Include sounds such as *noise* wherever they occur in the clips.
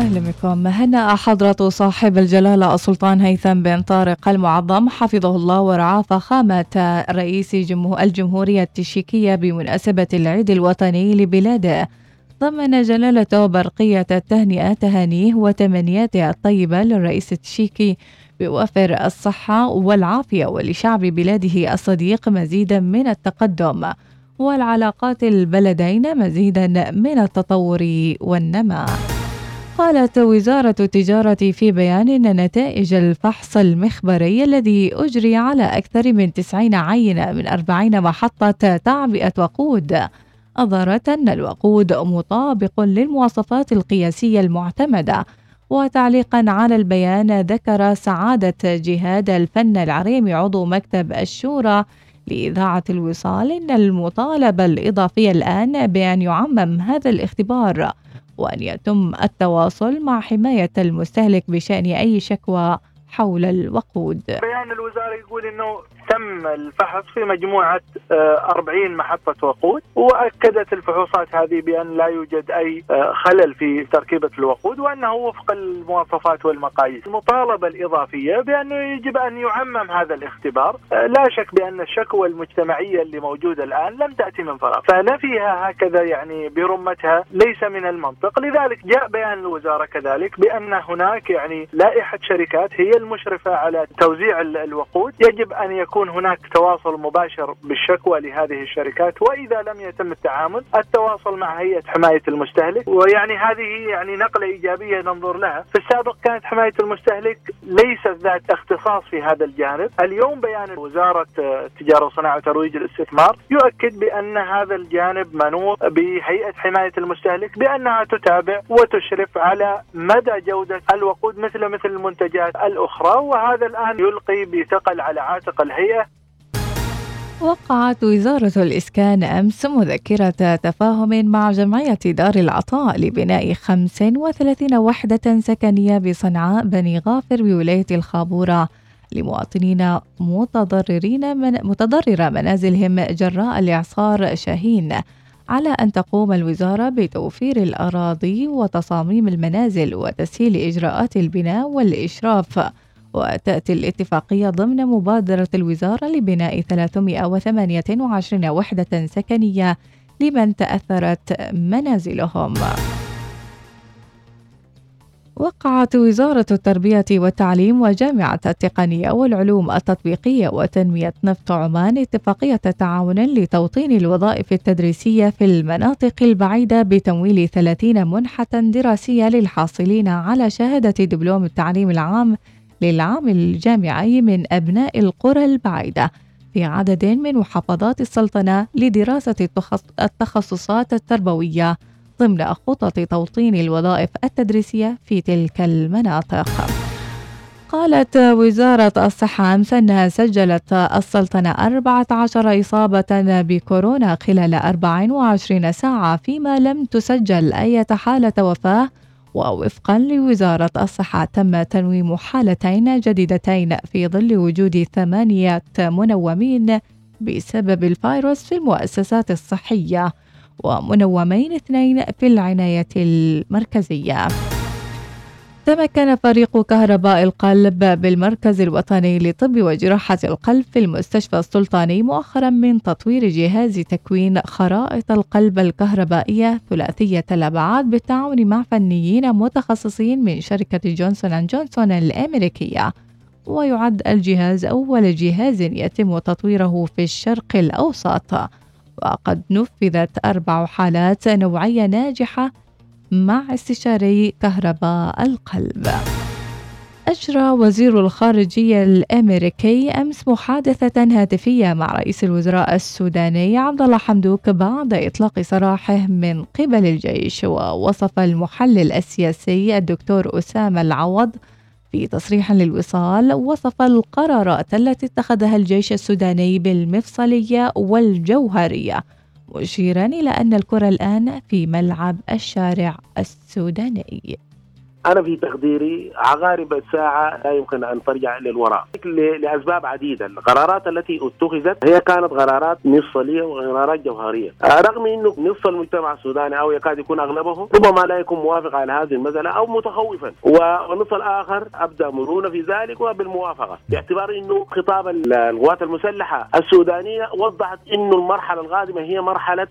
أهلا بكم. هنأ حضرة صاحب الجلالة السلطان هيثم بن طارق المعظم. حفظه الله ورعاه. فخامة رئيس الجمهورية التشيكية بمناسبة العيد الوطني لبلاده. ضمن جلالته برقية التهنئة تهانيه وتمنياته الطيبة للرئيس التشيكي بوفر الصحة والعافية ولشعب بلاده الصديق مزيدا من التقدم والعلاقات البلدين مزيدا من التطور والنماء قالت وزارة التجارة في بيان أن نتائج الفحص المخبري الذي أجري على أكثر من 90 عينة من 40 محطة تعبئة وقود أظهرت أن الوقود مطابق للمواصفات القياسية المعتمدة. وتعليقا على البيان ذكر سعادة جهاد الفن العريمي عضو مكتب الشورى لإذاعة الوصال إن المطالبة الإضافية الآن بأن يعمم هذا الاختبار. وأن يتم التواصل مع حماية المستهلك بشأن أي شكوى حول الوقود. بيان الوزارة يقول أنه تم الفحص في مجموعة 40 آه، محطة وقود وأكدت الفحوصات هذه بأن لا يوجد أي آه، خلل في تركيبة الوقود وأنه وفق المواصفات والمقاييس. المطالبة الإضافية بأنه يجب أن يعمم هذا الاختبار آه، لا شك بأن الشكوى المجتمعية اللي موجودة الآن لم تأتي من فراغ. فنفيها هكذا يعني برمتها ليس من المنطق. لذلك جاء بيان الوزارة كذلك بأن هناك يعني لائحة شركات هي المشرفة على توزيع الوقود. يجب أن يكون يكون هناك تواصل مباشر بالشكوى لهذه الشركات وإذا لم يتم التعامل التواصل مع هيئة حماية المستهلك. ويعني هذه يعني نقلة إيجابية ننظر لها، في السابق كانت حماية المستهلك ليست ذات اختصاص في هذا الجانب، اليوم بيان وزارة التجارة والصناعة وترويج الاستثمار يؤكد بأن هذا الجانب منوط بهيئة حماية المستهلك بأنها تتابع وتشرف على مدى جودة الوقود مثل مثل المنتجات الأخرى. وهذا الآن يلقي بثقل على عاتق الهيئة الحقيقة وقعت وزارة الإسكان أمس مذكرة تفاهم مع جمعية دار العطاء لبناء 35 وحدة سكنية بصنعاء بني غافر بولاية الخابورة لمواطنين متضررين من متضررة منازلهم جراء الإعصار شاهين على أن تقوم الوزارة بتوفير الأراضي وتصاميم المنازل وتسهيل إجراءات البناء والإشراف. وتأتي الاتفاقية ضمن مبادرة الوزارة لبناء 328 وحدة سكنية لمن تأثرت منازلهم. وقعت وزارة التربية والتعليم وجامعة التقنية والعلوم التطبيقية وتنمية نفط عمان اتفاقية تعاون لتوطين الوظائف التدريسية في المناطق البعيدة بتمويل 30 منحة دراسية للحاصلين على شهادة دبلوم التعليم العام للعام الجامعي من أبناء القرى البعيدة في عدد من محافظات السلطنة لدراسة التخصصات التربوية ضمن خطط توطين الوظائف التدريسية في تلك المناطق. قالت وزارة الصحة أمس أنها سجلت السلطنة 14 إصابة بكورونا خلال 24 ساعة فيما لم تسجل أي حالة وفاة ووفقا لوزارة الصحة تم تنويم حالتين جديدتين في ظل وجود ثمانية منومين بسبب الفيروس في المؤسسات الصحية ومنومين اثنين في العناية المركزية. تمكن فريق كهرباء القلب بالمركز الوطني لطب وجراحة القلب في المستشفى السلطاني مؤخرا من تطوير جهاز تكوين خرائط القلب الكهربائية ثلاثية الأبعاد بالتعاون مع فنيين متخصصين من شركة جونسون أند جونسون الأمريكية. ويعد الجهاز أول جهاز يتم تطويره في الشرق الأوسط. وقد نفذت أربع حالات نوعية ناجحة مع استشاري كهرباء القلب. أجرى وزير الخارجية الأمريكي أمس محادثة هاتفية مع رئيس الوزراء السوداني عبد الله حمدوك بعد إطلاق سراحه من قبل الجيش ووصف المحلل السياسي الدكتور أسامة العوض في تصريح للوصال وصف القرارات التي اتخذها الجيش السوداني بالمفصلية والجوهرية. مشيرا إلى أن الكرة الآن في ملعب الشارع السوداني. أنا في تقديري عقارب الساعة لا يمكن أن ترجع للوراء لأسباب عديدة. القرارات التي اتخذت هي كانت قرارات نصفيه وقرارات جوهرية. رغم إنه نصف المجتمع السوداني أو يكاد يكون أغلبه ربما لا يكون موافق على هذه المسألة أو متخوفا. والنصف الآخر أبدأ مرونه في ذلك وبالموافقة. باعتبار إنه خطاب القوات المسلحة السودانية وضحت إنه المرحلة القادمة هي مرحلة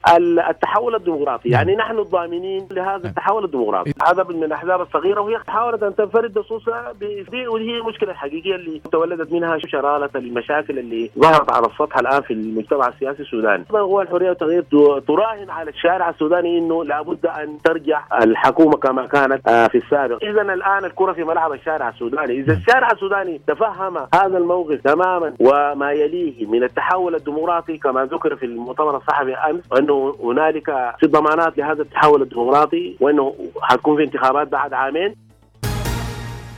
التحول الديمقراطي. يعني نحن الضامنين لهذا التحول الديمقراطي. هذا من الأحزاب الصغيرة وهي حاولت أن تنفرد بصوصها وهي المشكلة الحقيقيه اللي تولدت منها شراله المشاكل اللي ظهرت على السطح الآن في المجتمع السياسي السوداني. هو الحرية والتغيير تراهن على الشارع السوداني إنه لابد أن ترجع الحكومة كما كانت آه، في السابق. اذا الآن الكرة في ملعب الشارع السوداني. إذا الشارع السوداني تفهم هذا الموقف تماما وما يليه من التحول الديمقراطي كما ذكر في المؤتمر الصحفي أمس وأنه هنالك في ضمانات لهذا التحول الديمقراطي وأنه حتكون في انتخابات بعد عامين.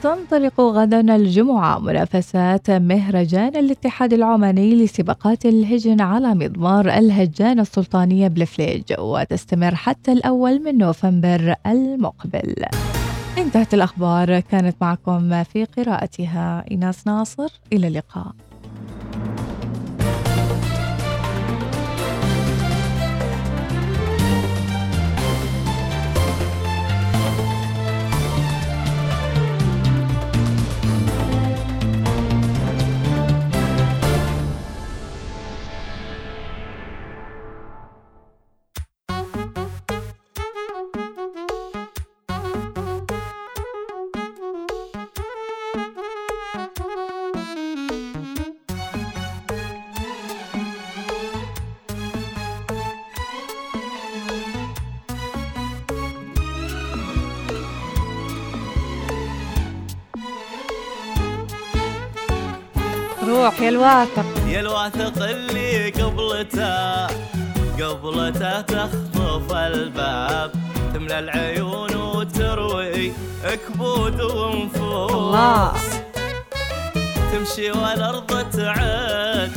تنطلق غدا الجمعة منافسات مهرجان الاتحاد العماني لسباقات الهجن على مضمار الهجان السلطانية بلفليج وتستمر حتى الأول من نوفمبر المقبل. انتهت الأخبار كانت معكم في قراءتها إيناس ناصر. إلى اللقاء. يا الواثق. يا الواثق اللي قبلته قبلته تخطف الباب تملى العيون وتروي كبود ونفوس. الله. تمشي والأرض تعد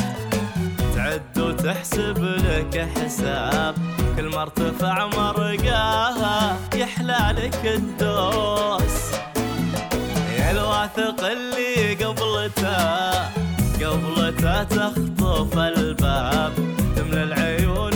تعد وتحسب لك حساب. كل ما ارتفع مرقاها يحلى لك الدوس. يا الواثق اللي قبلته قبلته تخطف الباب تملى العيون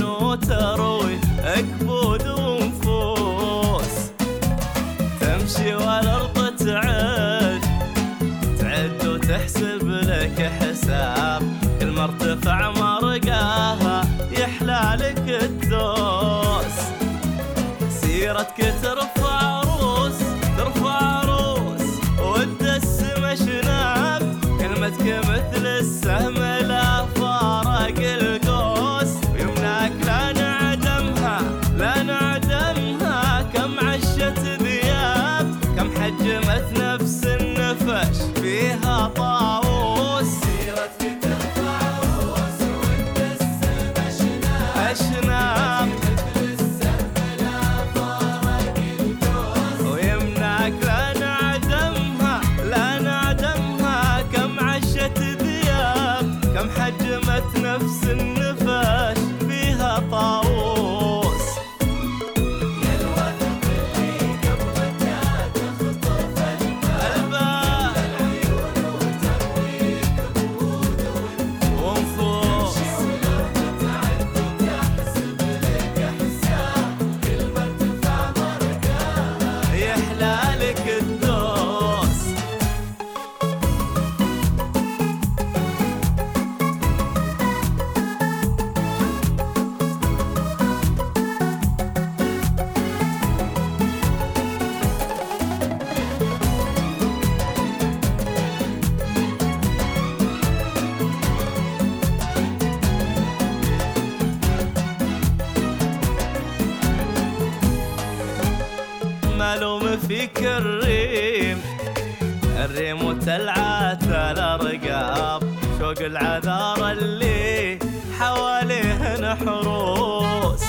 الريم وتلعات الارقام شوق العذار اللي حواليه حروس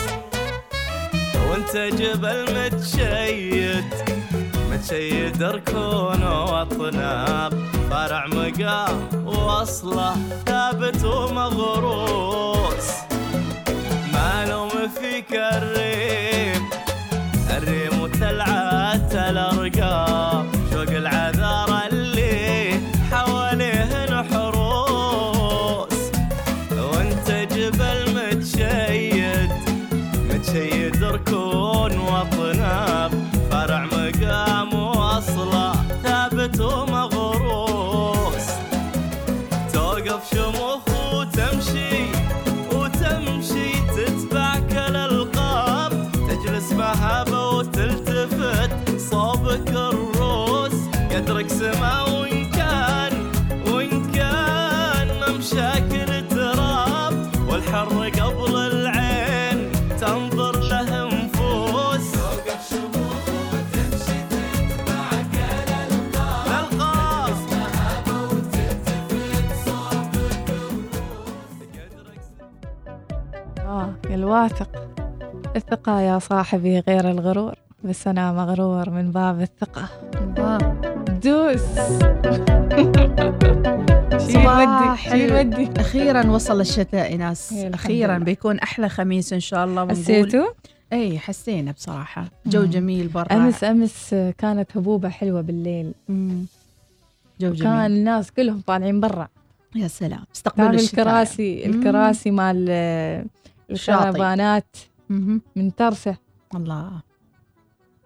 وانت جبل متشيد متشيد ركون وأطناب. فرع مقام وأصله ثابت ومغروس. معلوم فيك الريم الريم وتلعات الارقام الواثق. الثقة يا صاحبي غير الغرور بس أنا مغرور من باب الثقة. دوس. *laughs* صباح أخيرا وصل الشتاء ناس. لله. بيكون أحلى خميس إن شاء الله حسيتوا؟ إي حسينا بصراحة. جو. جميل برا. أمس أمس كانت هبوبة حلوة بالليل. مم. جو جميل. كان الناس كلهم طالعين برا. يا سلام. استقبلوا الشتاء. الكراسي مم. الكراسي مال. الكرفانات. من ترسه. الله.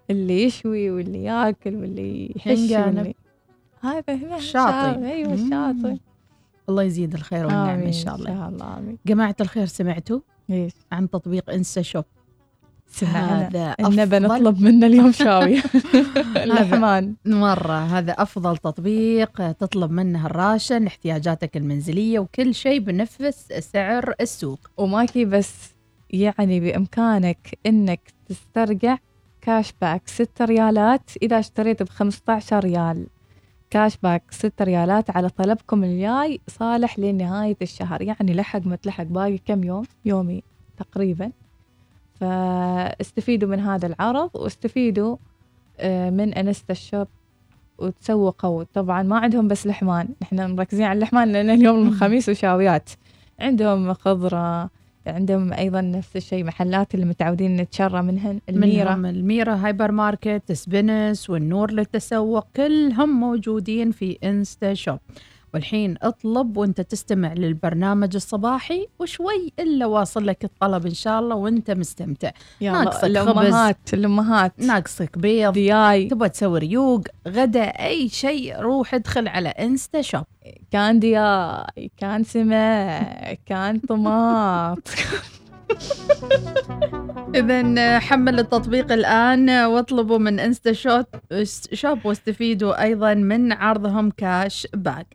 اللي يشوي واللي ياكل واللي يحش. واللي هذا هنا الشاطئ. أيوه. الشاطئ الله يزيد الخير والنعم آمين ان شاء الله. إن شاء الله آمين. جماعة الخير سمعتوا إيش؟ عن تطبيق إنستا شوب. هذا النبى نطلب منه اليوم شاوية *laughs* اللحمان مرة هذا أفضل تطبيق تطلب منه الراشن احتياجاتك المنزلية وكل شيء بنفس سعر السوق. وماكي بس يعني بإمكانك إنك تسترجع cash back 6 ريالات إذا اشتريت ب 15 ريال. cash back 6 ريالات على طلبكم الجاي صالح لنهاية الشهر. يعني لحق ما تلحق باقي كم يوم؟ يومي تقريبا. فاستفيدوا من هذا العرض واستفيدوا آه، من انستا شوب وتسوقوا طبعا ما عندهم بس لحمان. إحنا مركزين على اللحمان لأن اليوم *laughs* الخميس وشاويات. عندهم خضرة عندهم أيضا نفس الشيء محلات اللي متعودين نتشرى منهن الميرة. منهم الميرا هايبر ماركت سبينس والنور للتسوق كلهم موجودين في انستا شوب. والحين اطلب وانت تستمع للبرنامج الصباحي وشوي إلا واصل لك الطلب إن شاء الله وانت مستمتع. ناقصك الامهات الامهات ناقصك بيض. دياي. تبغى تسوي ريوق غدا أي شيء روح ادخل على إنستا شوب. كان دياي كان سمك كان طماط. *laughs* اذا حمل التطبيق الآن واطلبوا من إنستا شوب شوب واستفيدوا أيضا من عرضهم cash back.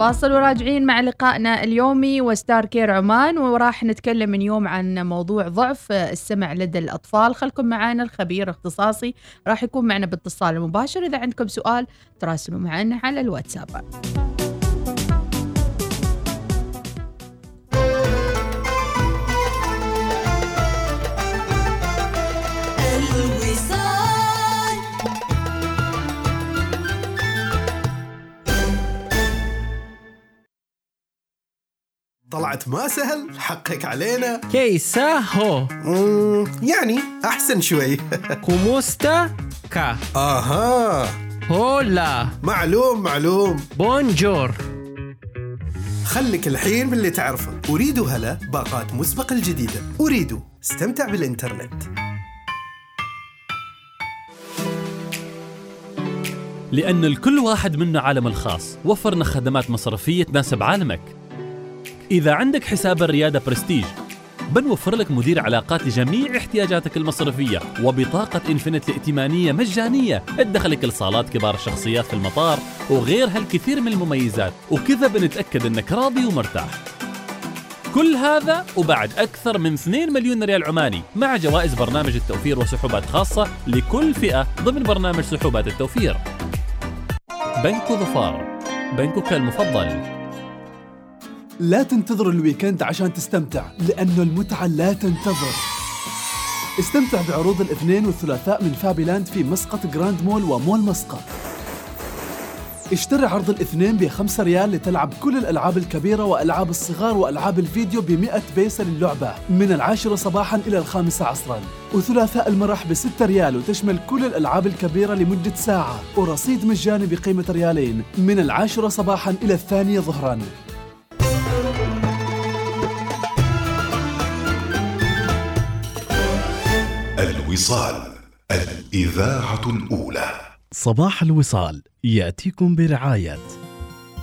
فاصل وراجعين مع لقائنا اليومي وستار كير عمان وراح نتكلم اليوم عن موضوع ضعف السمع لدى الأطفال. خلكم معنا الخبير اختصاصي راح يكون معنا باتصال مباشر. إذا عندكم سؤال تراسلوا معنا على الواتساب. طلعت ما سهل حقك علينا. Qué pasa هو. مم، يعني أحسن شوي. *laughs* Kumusta ka. آها. Hola. معلوم معلوم. Bonjour. خليك الحين باللي تعرفه. أريد هلا باقات مسبق الجديدة. أريد. استمتع بالإنترنت. لأن الكل واحد منا عالم الخاص. وفرنا خدمات مصرفية تناسب عالمك. إذا عندك حساب الريادة برستيج بنوفر لك مدير علاقات لجميع احتياجاتك المصرفية وبطاقة إنفينيت ائتمانية مجانية. تدخلك لصالات كبار الشخصيات في المطار وغير هالكثير من المميزات وكذا بنتأكد أنك راضي ومرتاح. كل هذا وبعد أكثر من 2 مليون ريال عماني مع جوائز برنامج التوفير وسحوبات خاصة لكل فئة ضمن برنامج سحوبات التوفير. بنك ظفار بنكك المفضل. لا تنتظر ال weekend عشان تستمتع لأنه المتعة لا تنتظر. استمتع بعروض الاثنين والثلاثاء من فابيلاند في مسقط جراند مول ومول مسقط. اشتري عرض الاثنين بخمسة ريال لتلعب كل الألعاب الكبيرة وألعاب الصغار وألعاب الفيديو بمئة بيسة للعبة من العاشرة صباحا إلى الخامسة عصرا. وثلاثاء المرح بستة ريال وتشمل كل الألعاب الكبيرة لمدة ساعة. ورصيد مجاني بقيمة ريالين من العاشرة صباحا إلى الثانية ظهرا. الوصال الإذاعة الأولى. صباح الوصال يأتيكم برعاية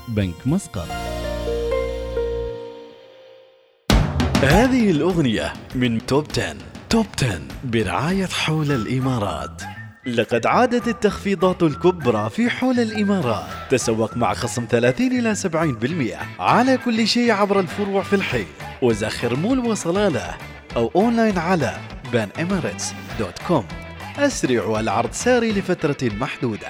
بنك مسقط. هذه الأغنية من توب 10 توب 10 برعاية حول الإمارات. لقد عادت التخفيضات الكبرى في حول الإمارات. تسوق مع خصم 30 إلى 70% على كل شيء عبر الفروع في الحي. وزخر مول وصلالة أو أونلاين على بان اميريتس dot com أسرع العرض ساري لفترة محدودة.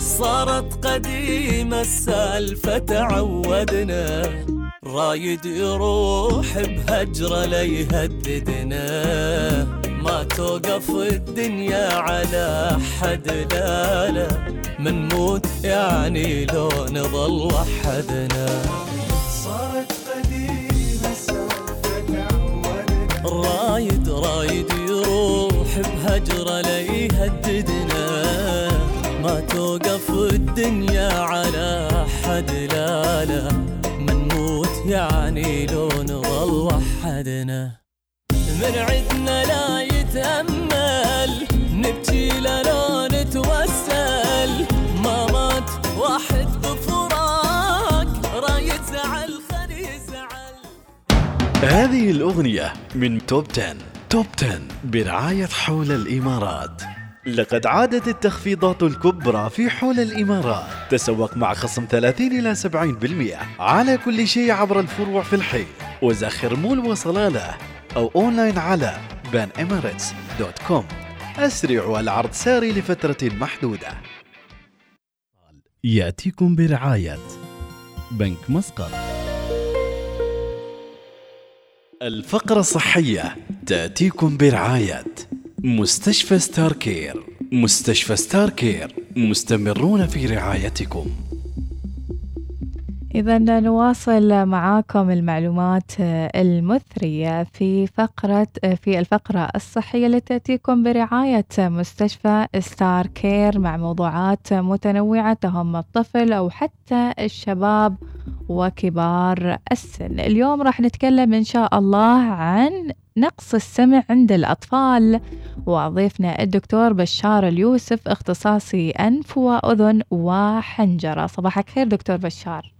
صارت قديمة السالفة تعودنا. رايد يروح بهجرة ليهددنا. ما توقف الدنيا على حد لا لا منموت يعني لو نظل وحدنا. صارت قديمة السالفة رايد رايد يروح بهجرة ليهددنا ما توقف الدنيا على حد لا لا منموت يعني لو نظل وحدنا. من عدنا لا يتأمل. نبكي لو نتوسل. ما مات واحد بفراق. رايد زعل خلي زعل. هذه الأغنية من توب 10 توب 10 برعاية حول الإمارات. لقد عادت التخفيضات الكبرى في حول الإمارات. تسوق مع خصم 30 إلى 70% على كل شيء عبر الفروع في الحي. وزخر مول وصلالة. أو أونلاين على banemirates.com أسرع والعرض ساري لفترة محدودة. يأتيكم برعاية بنك مسقط. الفقرة الصحية تأتيكم برعاية مستشفى ستار كير مستشفى ستار كير مستمرون في رعايتكم. إذا نواصل معاكم المعلومات المثرية في فقرة في الفقرة الصحية التي تأتيكم برعاية مستشفى ستار كير مع موضوعات متنوعة تهم الطفل أو حتى الشباب وكبار السن. اليوم راح نتكلم إن شاء الله عن نقص السمع عند الأطفال. وضيفنا الدكتور بشار اليوسف اختصاصي أنف وأذن وحنجرة. صباحك خير دكتور بشار.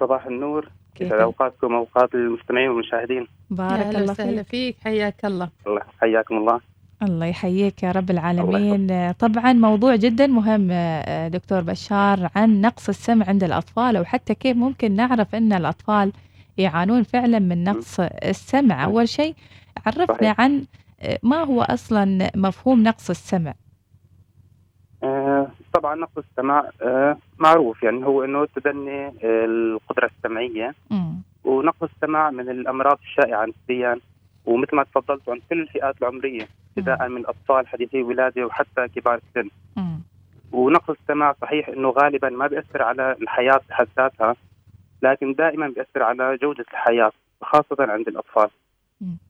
صباح النور. كيف أوقاتكم أوقات المستمعين والمشاهدين. بارك الله وسهلا فيك. فيك. حياك الله. الله حياكم الله. الله يحييك يا رب العالمين. طبعا موضوع جدا مهم آه، دكتور بشار عن نقص السمع عند الأطفال أو حتى كيف ممكن نعرف أن الأطفال يعانون فعلا من نقص السمع. أول شيء عرفنا. عن آه، ما هو أصلا مفهوم نقص السمع. طبعا نقص السمع آه معروف. يعني هو إنه تدني آه القدرة السمعية. ونقص السمع من الأمراض الشائعة نسبيا. ومثل ما تفضلت عن كل الفئات العمرية ابتداء من أطفال حديثي الولاده وحتى كبار السن. ونقص السمع صحيح إنه غالبا ما بيأثر على الحياة بحد ذاتها لكن دائما بيأثر على جودة الحياة خاصة عند الأطفال.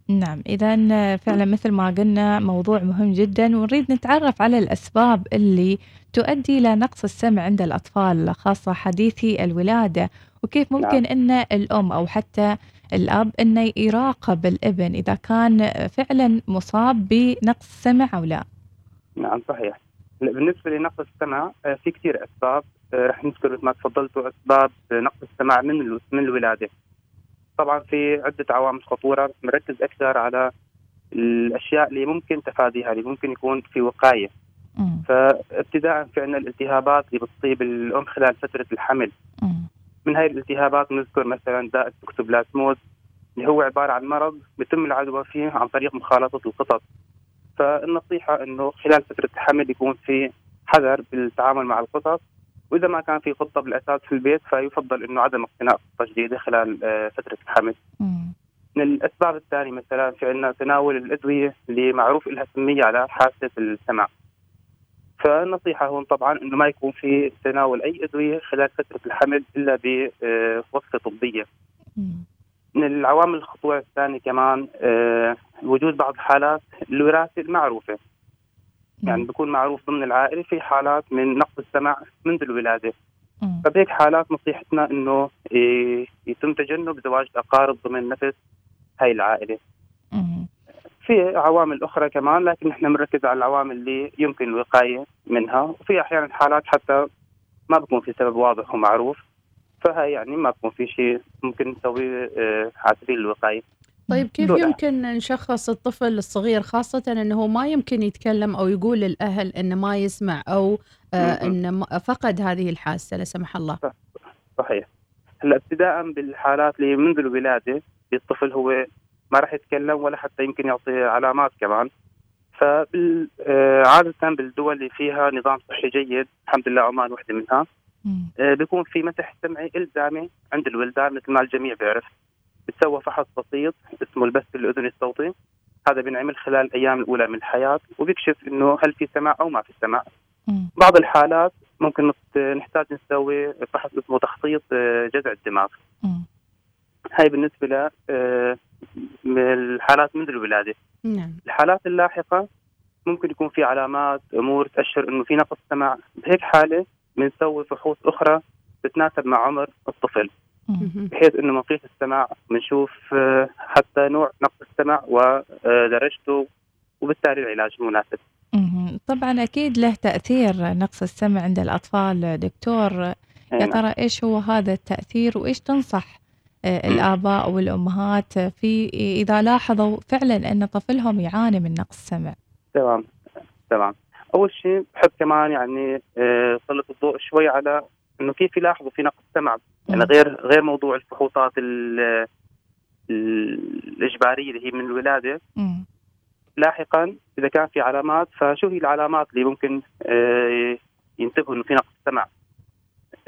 نعم إذا فعلا مثل ما قلنا موضوع مهم جدا ونريد نتعرف على الأسباب اللي تؤدي إلى نقص السمع عند الأطفال خاصة حديثي الولادة وكيف ممكن أن الأم أو حتى الأب أنه يراقب الابن إذا كان فعلا مصاب بنقص سمع أو لا؟ نعم صحيح. هلا بالنسبة لنقص السمع آه، في كثير أسباب آه، رح نذكر مثل ما تفضلتوا أسباب آه، نقص السمع من من الولادة. طبعا في عدة عوامل خطورة بنركز أكثر على الأشياء اللي ممكن تفاديها اللي ممكن يكون في وقاية مم. فابتداء في عندنا الالتهابات اللي بتصيب الأم خلال فترة الحمل مم. من هاي الالتهابات نذكر مثلا داء التوكسوبلازموز اللي هو عبارة عن مرض بيتم العدوى فيه عن طريق مخالطة القطط فالنصيحة إنه خلال فترة الحمل يكون في حذر بالتعامل مع القطط وإذا ما كان في قطه بالأساس في البيت فيفضل إنه عدم اقتناء قطه جديده خلال آه، فترة الحمل مم. من الأسباب الثانية مثلا في عندنا تناول الأدوية اللي معروف لها سميه على حاسة السمع فالنصيحة هون طبعا إنه ما يكون في تناول أي أدوية خلال فترة الحمل إلا بوصفه طبية مم. من العوامل الخطوره الثانية كمان آه، وجود بعض حالات الوراثه المعروفة يعني بيكون معروف ضمن العائلة في حالات من نقص السمع منذ الولادة. فبهيك حالات نصيحتنا إنه إيه، يتم تجنب زواج الاقارب ضمن نفس هاي العائلة. في عوامل أخرى كمان لكن نحن بنركز على العوامل اللي يمكن الوقاية منها. وفي أحيانا حالات حتى ما بكون في سبب واضح ومعروف. فهي يعني ما بكون في شيء ممكن نسويه آه، على سبيل الوقاية. طيب كيف. يمكن نشخص الطفل الصغير خاصة أنه ما يمكن يتكلم أو يقول للأهل أنه ما يسمع أو آه أنه فقد هذه الحاسة لا سمح الله؟ صحيح. هلأ ابتداء بالحالات اللي منذ الولادة الطفل هو ما راح يتكلم ولا حتى يمكن يعطي علامات كمان. فعادة بالدول اللي فيها نظام صحي جيد الحمد لله عمان واحدة منها آه، بيكون في مسح سمعي إلزامي عند الولدان مثل ما الجميع بيعرف. بتسوى فحص بسيط اسمه البث الأذني الصوتي. هذا بينعمل خلال الأيام الأولى من الحياة وبيكشف إنه هل في سمع أو ما في سمع بعض الحالات ممكن نحتاج نسوي فحص اسمه تخطيط آه، جذع الدماغ. هاي بالنسبة ل آه، منذ الولادة. نعم. الحالات اللاحقة ممكن يكون في علامات أمور تأشر إنه في نقص سمع بهيك حالة بنسوي فحوص أخرى تتناسب مع عمر الطفل. بحيث إنه منقيس السمع بنشوف آه، حتى نوع نقص السمع ودرجته وبالتالي العلاج المناسب. طبعا أكيد له تأثير نقص السمع عند الأطفال دكتور. يا نعم. ترى إيش هو هذا التأثير وإيش تنصح آه، الآباء والأمهات في إذا لاحظوا فعلا أن طفلهم يعاني من نقص سمع تمام تمام. أول شيء بحب كمان يعني آه، سلط الضوء شوي على إنه كيف يلاحظوا في نقص سمع؟ يعني غير غير موضوع الفحوصات ال- ال- الإجبارية اللي هي من الولادة. مم. لاحقا إذا كان في علامات فشو هي العلامات اللي ممكن آه، ينتبهوا إنه في نقص سمع؟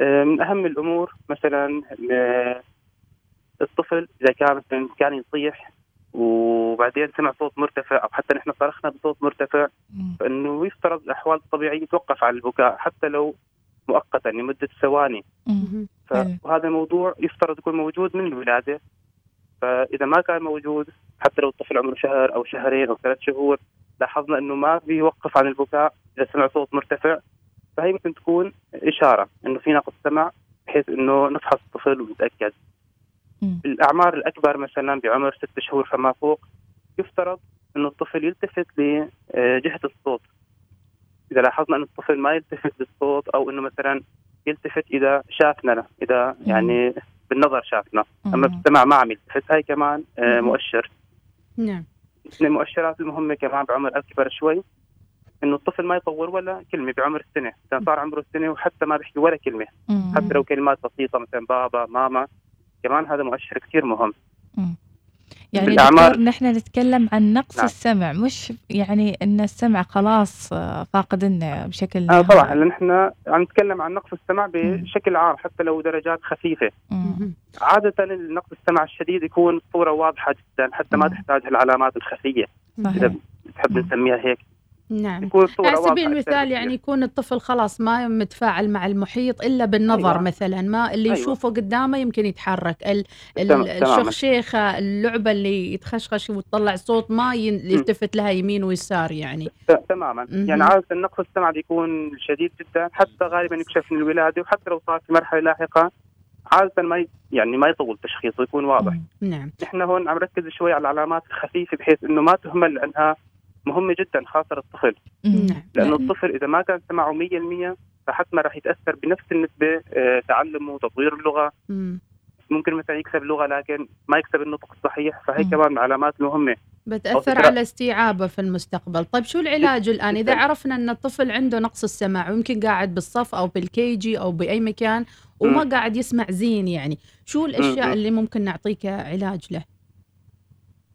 آه، من أهم الأمور مثلا آه، الطفل إذا كان مثلا كان يصيح وبعدين سمع صوت مرتفع أو حتى نحن صرخنا بصوت مرتفع فإنه يفترض الأحوال الطبيعية يتوقف عن البكاء حتى لو مؤقتا لمدة ثواني. فهذا الموضوع يفترض يكون موجود من الولاده. فإذا ما كان موجود حتى لو الطفل عمره شهر أو شهرين أو ثلاث شهور لاحظنا إنه ما بيوقف عن البكاء إذا سمع صوت مرتفع. فهي ممكن تكون إشارة إنه في نقص سمع بحيث إنه نفحص الطفل ونتاكد الأعمار الأكبر مثلا بعمر ست شهور فما فوق يفترض إنه الطفل يلتفت لجهة الصوت. إذا لاحظنا ان الطفل ما يلتفت للصوت أو إنه مثلا يلتفت إذا شافنا إذا يعني بالنظر شافنا. أما بالسمع ما عم يلتفت. هاي كمان آه، مؤشر. نعم. من المؤشرات المهمة كمان بعمر أكبر شوي إنه الطفل ما يطور ولا كلمة بعمر السنة. إذا صار عمره السنة وحتى ما بيحكي ولا كلمة حتى لو كلمات بسيطة مثلا بابا ماما كمان هذا مؤشر كثير مهم. يعني بالأعمار- دكتور نحن نتكلم عن نقص نعم. السمع مش يعني إن السمع خلاص آه، فاقدنا بشكل آه. طبعا إحنا عم نتكلم عن نقص السمع بشكل عام حتى لو درجات خفيفة. عادة النقص السمع الشديد يكون صورة واضحة جدا حتى ما تحتاج العلامات الخفية. إذا بتحب نسميها هيك. نعم. على سبيل المثال يعني يكون الطفل خلاص ما متفاعل مع المحيط إلا بالنظر أيوة. مثلا ما اللي أيوة. يشوفه قدامه يمكن يتحرك. ال-. الشخشيخة اللعبة اللي يتخشخش وتطلع صوت ما يلتفت لها يمين ويسار يعني. تماما. مهم. يعني عادة نقص السمع بيكون شديد جدا حتى غالبا يكشف من الولادة وحتى لو صار في مرحلة لاحقة عادة ما ي- يعني ما يطول تشخيصه يكون واضح. نعم. نحن هون عم نركز شوي على العلامات الخفيفة بحيث إنه ما تهمل لانها مهمه جدا خاصه للطفل نعم. لأنه الطفل إذا ما كان سمعه 100% فحتما راح يتأثر بنفس النسبة آه، تعلمه تطوير اللغة. مم. ممكن مثلا يكسب لغة لكن ما يكسب النطق الصحيح. فهي كمان من العلامات المهمه بتأثر على استيعابه في المستقبل. طيب شو العلاج الآن؟ إذا. عرفنا أن الطفل عنده نقص السمع ويمكن قاعد بالصف أو بالكي جي أو بأي مكان وما. قاعد يسمع زين يعني شو الأشياء. اللي ممكن نعطيك علاج له؟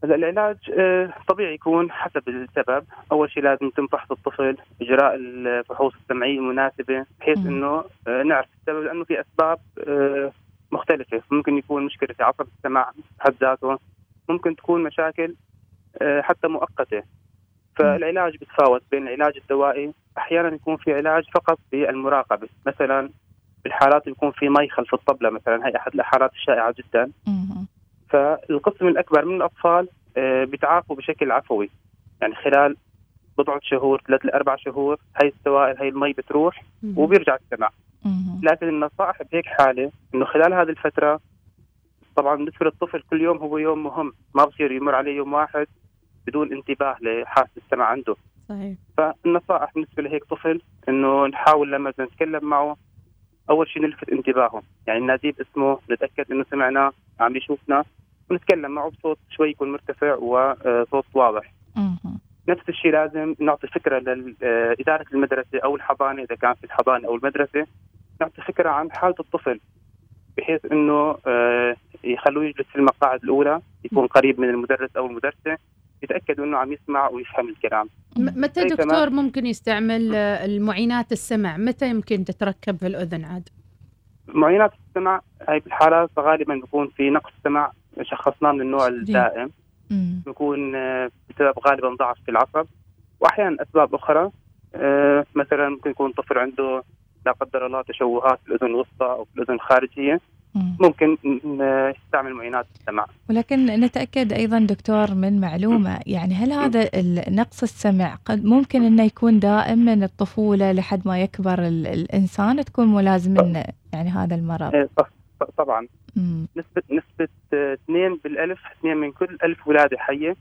هلا العلاج آه، طبيعي يكون حسب السبب. أول شيء لازم يتم فحص الطفل إجراء الفحوص السمعية المناسبة بحيث إنه آه، نعرف السبب لأنه في أسباب آه، مختلفة. ممكن يكون مشكلة في عصب السمع بحد ذاته. ممكن تكون مشاكل حتى مؤقتة. فالعلاج بيتفاوت بين العلاج الدوائي أحيانا يكون في علاج فقط بالمراقبة. مثلا بالحالات اللي يكون في مي خلف الطبلة مثلا. هي أحد الحالات الشائعة جدا. فالقسم الأكبر من الأطفال آه، بيتعافوا بشكل عفوي. يعني خلال بضعة شهور ثلاث لاربع شهور هاي السوائل هاي المي بتروح وبيرجع السمع لكن النصائح بهيك حالة إنه خلال هذه الفترة طبعا بالنسبة للطفل كل يوم هو يوم مهم ما بصير يمر عليه يوم واحد بدون انتباه لحاسة السمع عنده. صحيح. فالنصائح بالنسبة لهيك طفل إنه نحاول لما نتكلم معه أول شيء نلفت انتباهه يعني ناديه باسمه نتأكد إنه سمعنا عم يشوفنا. ونتكلم معه بصوت شوي يكون مرتفع وصوت واضح. نفس الشيء لازم نعطي فكرة لاداره المدرسة أو الحضانة إذا كان في الحضانة أو المدرسة نعطي فكرة عن حالة الطفل بحيث إنه آه، يخلوه يجلس في المقاعد الأولى يكون قريب من المدرس أو المدرسة. يتأكدوا إنه عم يسمع ويفهم الكلام. متى دكتور. ممكن يستعمل المعينات السمع؟ متى يمكن تتركب في الأذن عاد؟ معينات السمع هاي بالحالات غالبا بيكون في نقص سمع شخصناه من النوع الدائم. بيكون آه، بسبب غالبا ضعف في العصب. واحيانا أسباب أخرى آه، مثلا ممكن يكون طفل عنده لا قدر الله تشوهات في الأذن الوسطى أو في الأذن الخارجية. ممكن ن- يستعمل معينات السمع ولكن نتأكد أيضا دكتور من معلومة يعني هل هذا نقص السمع قد ممكن أنه يكون دائم من الطفولة لحد ما يكبر ال- الإنسان تكون ملازم يعني هذا المرض؟ ط- طبعا. نسبة نسبة آه، اثنين بالألف اثنين من كل ألف ولادة حية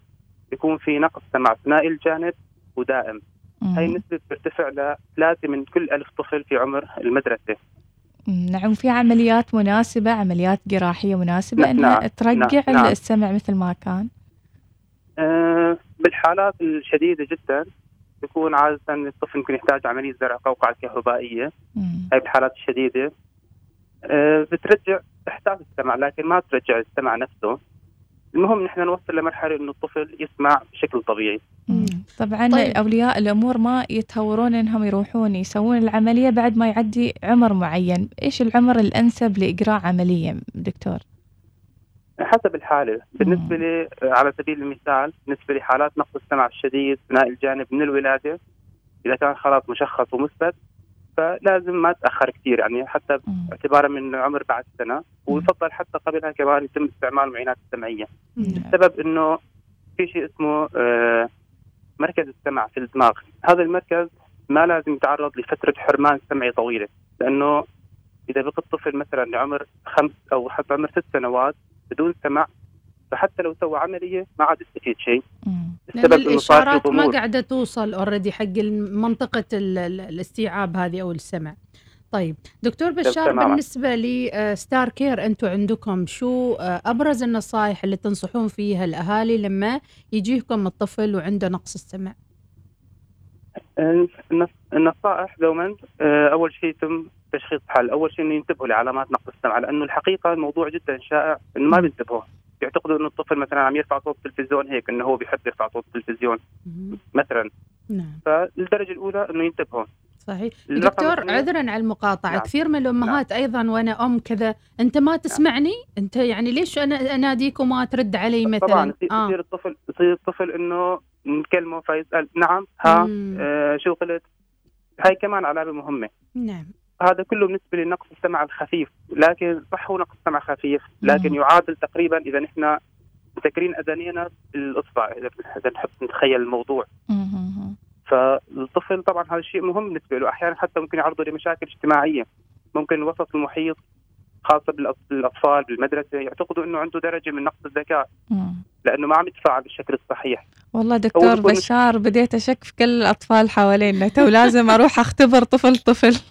يكون في نقص سمع ثنائي الجانب ودائم. هاي النسبة بترتفع لثلاثة من كل ألف طفل في عمر المدرسة. نعم في عمليات مناسبة عمليات جراحية مناسبة نعم، أنها ترجع نعم، نعم. السمع مثل ما كان. آه، بالحالات الشديدة جدا يكون عادة الطفل ممكن يحتاج عملية زرع قوقعة كهربائية. هاي بالحالات الشديدة. آه، بترجع إحساس السمع لكن ما ترجع السمع نفسه. المهم نحن نوصل لمرحلة إنه الطفل يسمع بشكل طبيعي. طبعا طيب. أولياء الأمور ما يتهورون أنهم يروحون يسوون العملية بعد ما يعدي عمر معين. إيش العمر الأنسب لإجراء عملية دكتور؟ حسب الحالة. بالنسبة لي على سبيل المثال بالنسبة لحالات نقص السمع الشديد ثنائي الجانب من الولادة إذا كان خلاص مشخص ومثبت فلازم ما تأخر كثير يعني حتى اعتبارا من عمر بعد سنة ويفضل حتى قبلها كمان يتم استعمال المعينات السمعية السبب إنه في شيء اسمه آه، مركز السمع في الدماغ. هذا المركز ما لازم يتعرض لفترة حرمان سمعي طويلة لأنه إذا بقى الطفل مثلا لعمر خمس أو حتى عمر ست سنوات بدون سمع فحتى لو سوى عملية ما عاد يستفيد شيء. في الإشارات ما قاعدة توصل already حق ال- الاستيعاب هذه أو السمع. طيب دكتور بشار تماماً. بالنسبة لستار كير أنتم عندكم شو آه، أبرز النصائح اللي تنصحون فيها الأهالي لما يجيكم الطفل وعنده نقص السمع؟ النص- النصائح دوما آه، أول شيء يتم تشخيص حل أول شيء إنه ينتبهوا لعلامات نقص السمع لأنه الحقيقة الموضوع جدا شائع إنه ما بينتبهوا. يعتقدوا إنه الطفل مثلا عم يرفع صوت التلفزيون هيك إنه هو بيحب يرفع صوت التلفزيون مثلا. نعم. فالدرجة الأولى إنه ينتبهوا. صحيح. دكتور عذرا على المقاطعة. نعم. كثير من الأمهات أيضا وأنا أم كذا أنت ما تسمعني؟ أنت يعني ليش أنا أناديك وما ترد علي مثلا؟ طبعا يصير يصير الطفل يصير الطفل إنه نكلمه فيسأل نعم ها مم. آه شو قلت هاي كمان علامة مهمة. نعم. هذا كله بالنسبة لنقص السمع الخفيف لكن صح هو نقص سمع خفيف لكن يعادل تقريبا إذا نحن مسكرين أذانينا بالإصبع إذا نحب نتخيل الموضوع. فالطفل طبعا هذا الشيء مهم بالنسبة له أحيانا حتى ممكن يعرضه لمشاكل اجتماعية. ممكن الوسط المحيط خاصة بالأطفال بالمدرسة يعتقدوا إنه عنده درجة من نقص الذكاء. لأنه ما عم يتفاعل بالشكل الصحيح. والله دكتور بشار بديت أشك في كل الأطفال حوالينا. تو لازم أروح أختبر طفل طفل. *laughs*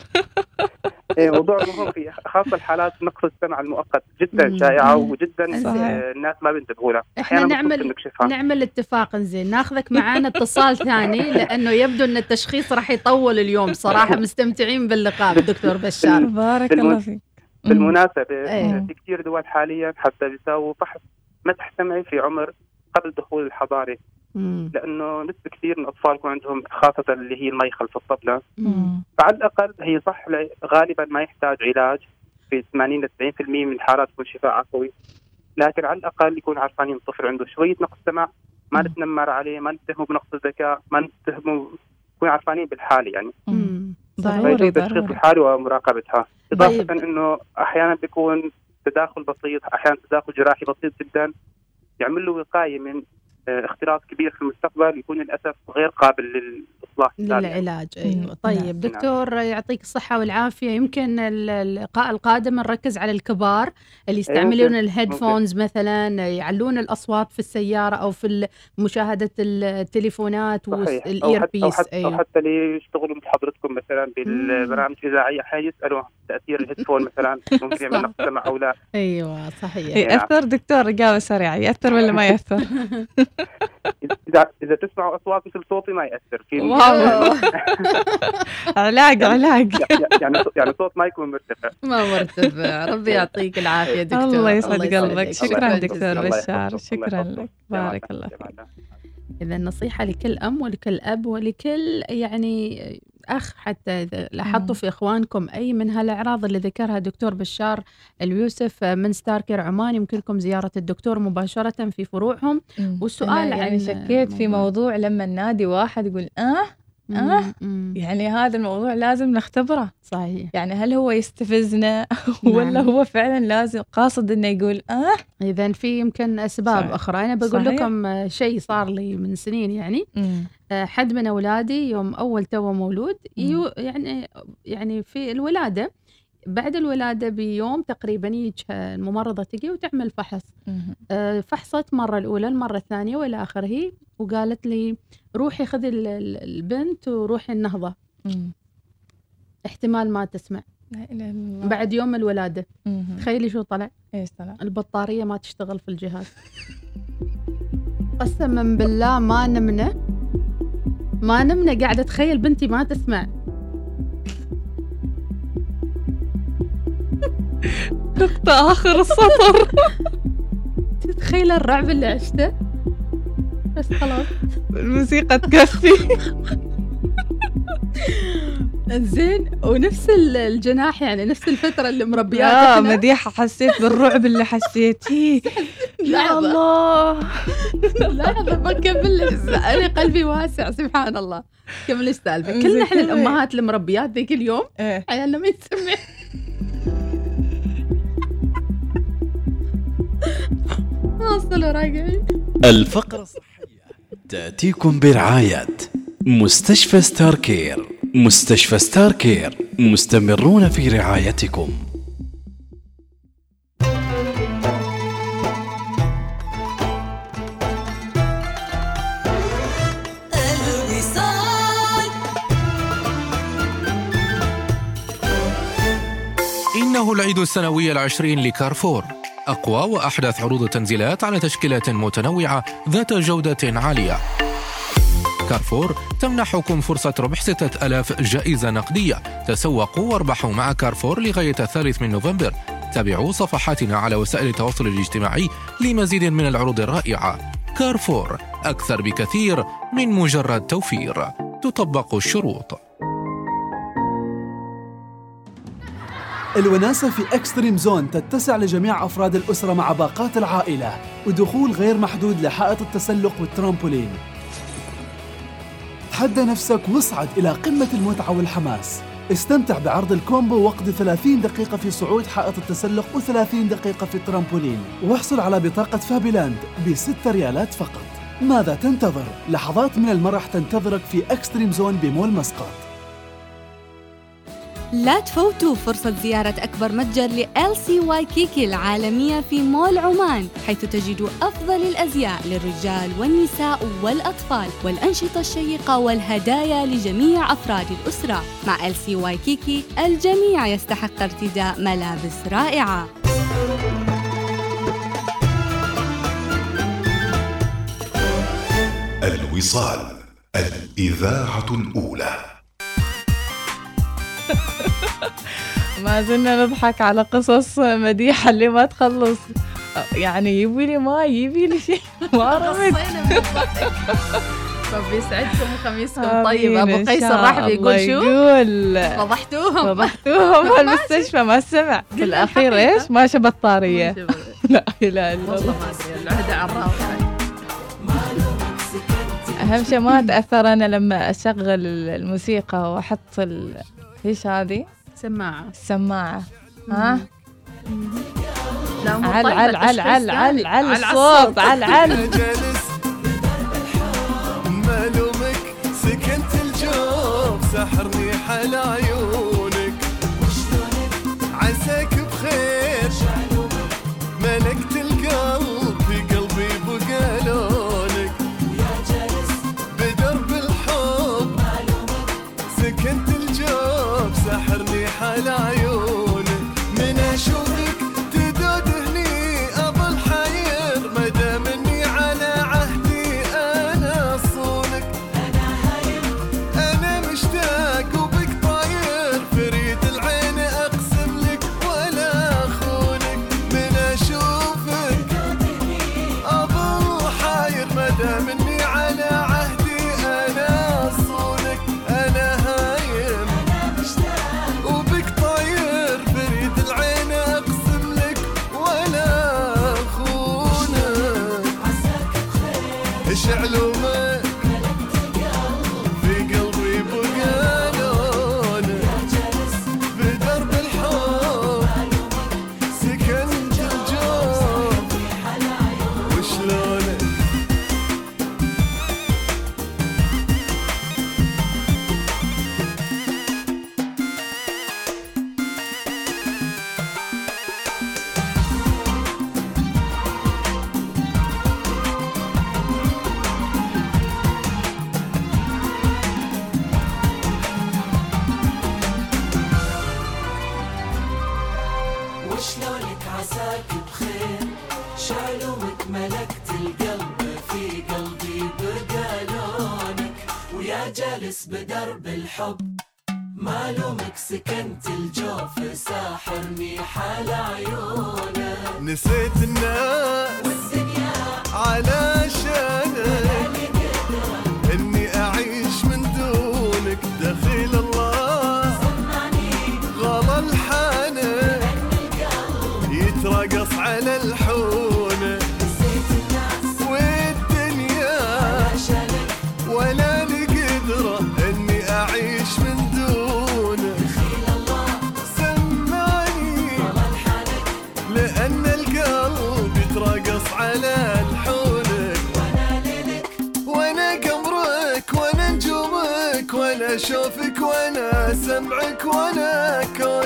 إيه، موضوع مهم في خاصة الحالات نقص السمع المؤقت. جدا. شائعة. وجدا صحيح. آه، الناس ما بينتبهوا لها إحنا نعمل نعمل اتفاق زين ناخذك معانا اتصال ثاني لأنه يبدو إن التشخيص راح يطول اليوم صراحة. *laughs* مستمتعين باللقاء *laughs* بالدكتور بشار. بارك الله فيك. بالمناسبة إيه. في كثير دول حاليا حتى بيساووا فحص. مسح سمعي في عمر قبل دخول الحضانه مم. لأنه نسبة كثير من الاطفال يكون عندهم خاصة اللي هي المي خلف الطبلة. فعلى الأقل هي صح غالبا ما يحتاج علاج في 80 ل 90% من الحالات يكون شفاء عفوي. لكن على الأقل يكون عارفين الطفل عنده شوية نقص سمع ما نتنمر عليه ما نتهمه بنقص الذكاء ما نتهمه نكون عارفين بالحالة يعني. ضروري فيجب تشخيص ضروري. الحالة ومراقبتها. طيب. اضافه إنه أحيانا بيكون تداخل بسيط أحيانا تداخل جراحي بسيط جدا يعمل له وقاية من اختلاط كبير في المستقبل يكون للأسف غير قابل للإصلاح. للعلاج أيوه طيب نعم. دكتور يعطيك الصحة والعافية. يمكن ال- اللقاء القادم نركز على الكبار اللي يستعملون ممكن. ال headphones مثلا يعلون الأصوات في السيارة أو في مشاهدة التليفونات صحيح. أو وال air حتى أو بيس حتى, أو حتى اللي يشتغلوا مثل حضرتكم مثلا بالبرامج الإذاعية أحيانا يسألوا تأثير ال headphone مثلا *laughs* ممكن يعمل نقص سمع أو لا أيوه صحيح. يأثر دكتور إجابة سريعة. يأثر ولا ما يأثر؟ *laughs* اذا إذا تسمعوا اصوات مثل صوتي ما يأثر. في واو. *laughs* علاج علاج. يعني يعني صوت ما يكون مرتفع. ما مرتفع. ربي *laughs* يعطيك العافية دكتور. الله يسعد. قلبك. شكرا دكتور. بشار. شكرا لك. بارك الله فيك. إذا نصيحة لكل أم ولكل أب ولكل يعني أخ حتى إذا لاحظتوا في إخوانكم أي من هالأعراض اللي ذكرها دكتور بشار اليوسف من ستاركر عمان يمكنكم زيارة الدكتور مباشرة في فروعهم. والسؤال يعني عن شكيت في موضوع لما النادي واحد يقول آه؟ آه. يعني هذا الموضوع لازم نختبره. صحيح. يعني هل هو يستفزنا؟ *laughs* ولا نعم. هو فعلا لازم قاصد إنه يقول آه. إذا في يمكن أسباب صحيح. أخرى. أنا بقول صحيح. لكم آه، شيء صار لي من سنين يعني. مم. آه، حد من أولادي يوم أول تو مولود يو يعني يعني في الولادة بعد الولادة بيوم تقريبا يجي الممرضة تجي وتعمل فحص. آه، فحصت مرة الأولى المرة الثانية وإلى آخره وقالت لي روحي خذي ال- ال- البنت وروحي النهضة. مم. احتمال ما تسمع. لا إلا الله. بعد يوم الولادة. مم. تخيلي شو طلع؟ إيش طلع؟ البطارية ما تشتغل في الجهاز. قسما بالله ما نمنا ما نمنا قاعدة أتخيل بنتي ما تسمع. نقطة آخر السطر. *laughs* تتخيل الرعب اللي عشته؟ بس خلاص. الموسيقى تكفي *laughs* زين ونفس ال- الجناح يعني نفس الفترة اللي مربيات يا إحنا. مديحة حسيت بالرعب اللي حسيتيه *laughs* يا. الله. لحظة بكمل أنا قلبي واسع سبحان الله. كمل السالفة كلنا إحنا كمل. الأمهات المربيات ذيك اليوم إيه. عيالنا ما يسمع واصلوا راجعين الفقرة الصحية تأتيكم برعاية مستشفى Starcare مستشفى Starcare مستمرون في رعايتكم. إنه العيد السنوي العشرين لكارفور. أقوى وأحدث عروض التنزيلات على تشكيلات متنوعة ذات جودة عالية. كارفور تمنحكم فرصة ربح 6000 جائزة نقدية. تسوقوا واربحوا مع كارفور لغاية الثالث من نوفمبر. تابعوا صفحاتنا على وسائل التواصل الاجتماعي لمزيد من العروض الرائعة. كارفور أكثر بكثير من مجرد توفير. تطبق الشروط. الوناسة في Extreme Zone تتسع لجميع أفراد الأسرة مع باقات العائلة ودخول غير محدود لحائط التسلق والترامبولين. تحدى نفسك واصعد إلى قمة المتعة والحماس. استمتع بعرض ال combo واقضي 30 دقيقة في صعود حائط التسلق و30 دقيقة في الترامبولين. واحصل على بطاقة Fabyland بستة ريالات فقط. ماذا تنتظر؟ لحظات من المرح تنتظرك في Extreme Zone بمول مسقط. لا تفوتوا فرصة زيارة أكبر متجر ل LC وايكيكي العالمية في مول عمان حيث تجدوا أفضل الأزياء للرجال والنساء والأطفال والأنشطة الشيقة والهدايا لجميع أفراد الأسرة. مع LC وايكيكي الجميع يستحق ارتداء ملابس رائعة. الوصال الإذاعة الأولى. ما زلنا نضحك على قصص مديحة اللي ما تخلص. يعني يبي لي ماي يبي لي شيء. ما *laughs* رمت ربي يسعدكم وخميسكم آمين طيب ابو قيس شاء الرحبي يقول الله شو؟ يقول. فضحتوهم فضحتوهم *laughs* المستشفى ما سمع. في الأخير إيش؟ ما شبه الطارية. *laughs* لا إله إلا والله الله ما أدري العهده أهم شيء ما أتأثر أنا لما أشغل الموسيقى وأحط ال... إيش هذه؟ سماعة. السماعة ها؟ عل عل عل تشخيص عل عل. عل الصوت عل عل. ملومك سكنت الجوف. سحرني حل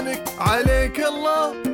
كونك عليك الله.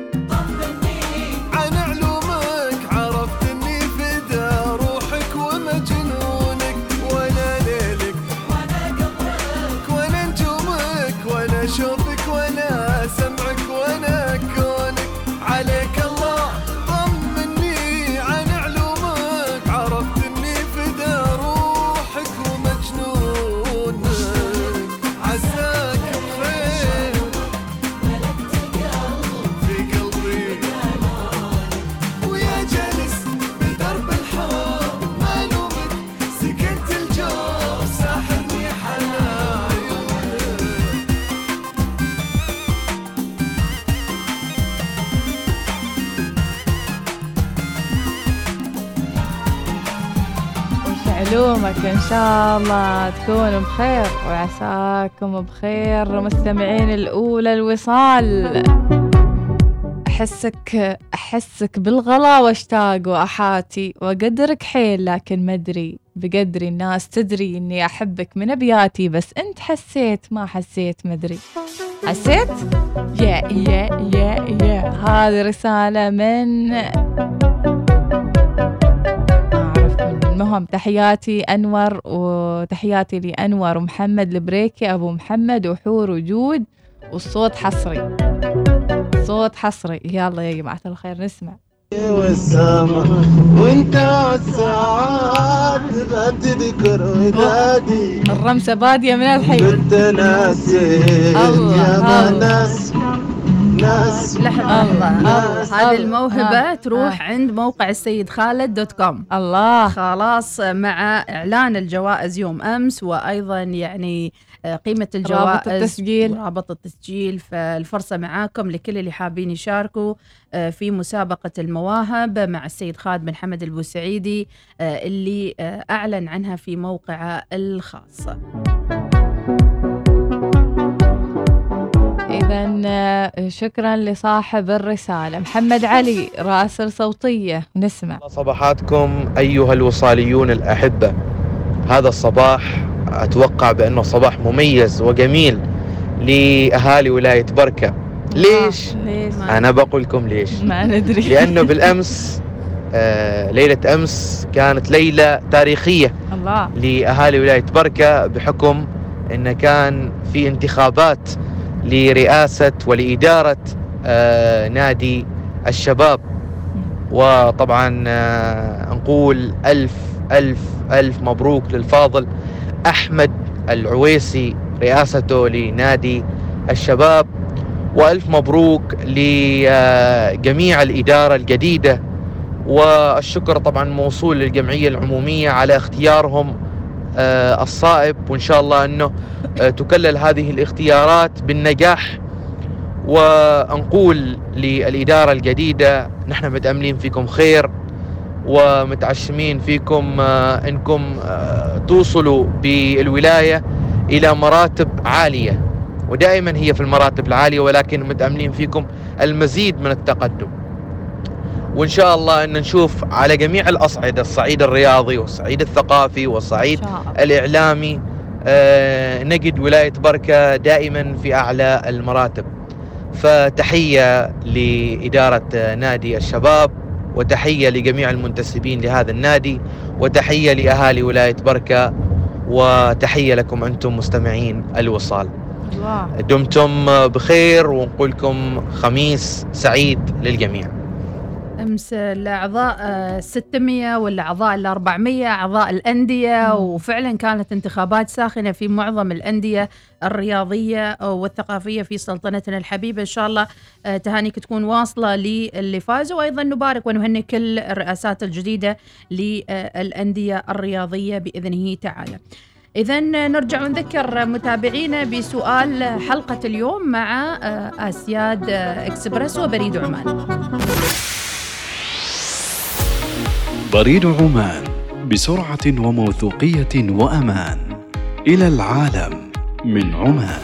علومك إن شاء الله تكونوا بخير وعساكم بخير مستمعين الأولى الوصال. احسك أحسك بالغلا واشتاق وأحاتي واقدرك حيل لكن ما أدري بقدري الناس تدري إني أحبك من أبياتي بس أنت حسيت ما حسيت مدري حسيت؟ يا يا يا يا. هذه رسالة من المهم تحياتي أنور وتحياتي لأنور ومحمد البريكي أبو محمد وحور وجود والصوت حصري. صوت حصري. يلا يا جماعة الخير نسمع. والسما وانت والساعات لا تذكر ودادي. الرمسة بادية من الحين. كنت ناسي يا. ناس ناس لحظة. الله، الله الله، هذه الله. الموهبة آه، تروح عند موقع السيد خالد dot com. الله. خلاص مع إعلان الجوائز يوم أمس وأيضا يعني آه، قيمة الجوائز رابط التسجيل. ورابط التسجيل فالفرصة معاكم لكل اللي حابين يشاركوا آه، في مسابقة المواهب مع السيد خالد بن حمد البوسعيدي آه، اللي آه، أعلن عنها في موقعه الخاص. إذا شكرا لصاحب الرسالة. محمد علي راسل صوتية. نسمع. صباحاتكم أيها الوصاليون الأحبة. هذا الصباح أتوقع بأنه صباح مميز وجميل لأهالي ولاية بركة. ليش؟ ليش؟ أنا بقول لكم ليش. ما ندري. لأنه *laughs* بالأمس آه ليلة أمس كانت ليلة تاريخية الله. لأهالي ولاية بركة بحكم أنه كان في انتخابات لرئاسة ولإدارة آه نادي الشباب. وطبعا آه نقول ألف ألف ألف مبروك للفاضل أحمد العويسي رئاسته لنادي الشباب. وألف مبروك لجميع الإدارة الجديدة. والشكر طبعا موصول للجمعية العمومية على اختيارهم آه، الصائب وإن شاء الله أنه آه، تكلل هذه الاختيارات بالنجاح. ونقول للإدارة الجديدة نحن متأملين فيكم خير ومتعشمين فيكم آه، أنكم آه، توصلوا بالولاية إلى مراتب عالية. ودائما هي في المراتب العالية ولكن متأملين فيكم المزيد من التقدم. وإن شاء الله أن نشوف على جميع الأصعدة الصعيد الرياضي والصعيد الثقافي والصعيد الإعلامي آه، نجد ولاية بركة دائما في أعلى المراتب. فتحية لإدارة آه، نادي الشباب وتحية لجميع المنتسبين لهذا النادي وتحية لأهالي ولاية بركة وتحية لكم أنتم مستمعين الوصال. دمتم بخير ونقول لكم خميس سعيد للجميع. أمس الأعضاء آه، 600 والاعضاء ال 400 أعضاء الأندية وفعلا كانت انتخابات ساخنة في معظم الأندية الرياضية والثقافية في سلطنتنا الحبيبة. إن شاء الله آه، تهانيك تكون واصلة للي فازوا وأيضا نبارك ونهنئ كل الرئاسات الجديدة للأندية الرياضية بإذنه تعالى. إذا نرجع ونذكر متابعينا بسؤال حلقة اليوم مع آه، آسياد آه، إكسبرس وبريد عمان. بريد عمان بسرعة وموثوقية وأمان إلى العالم من عمان.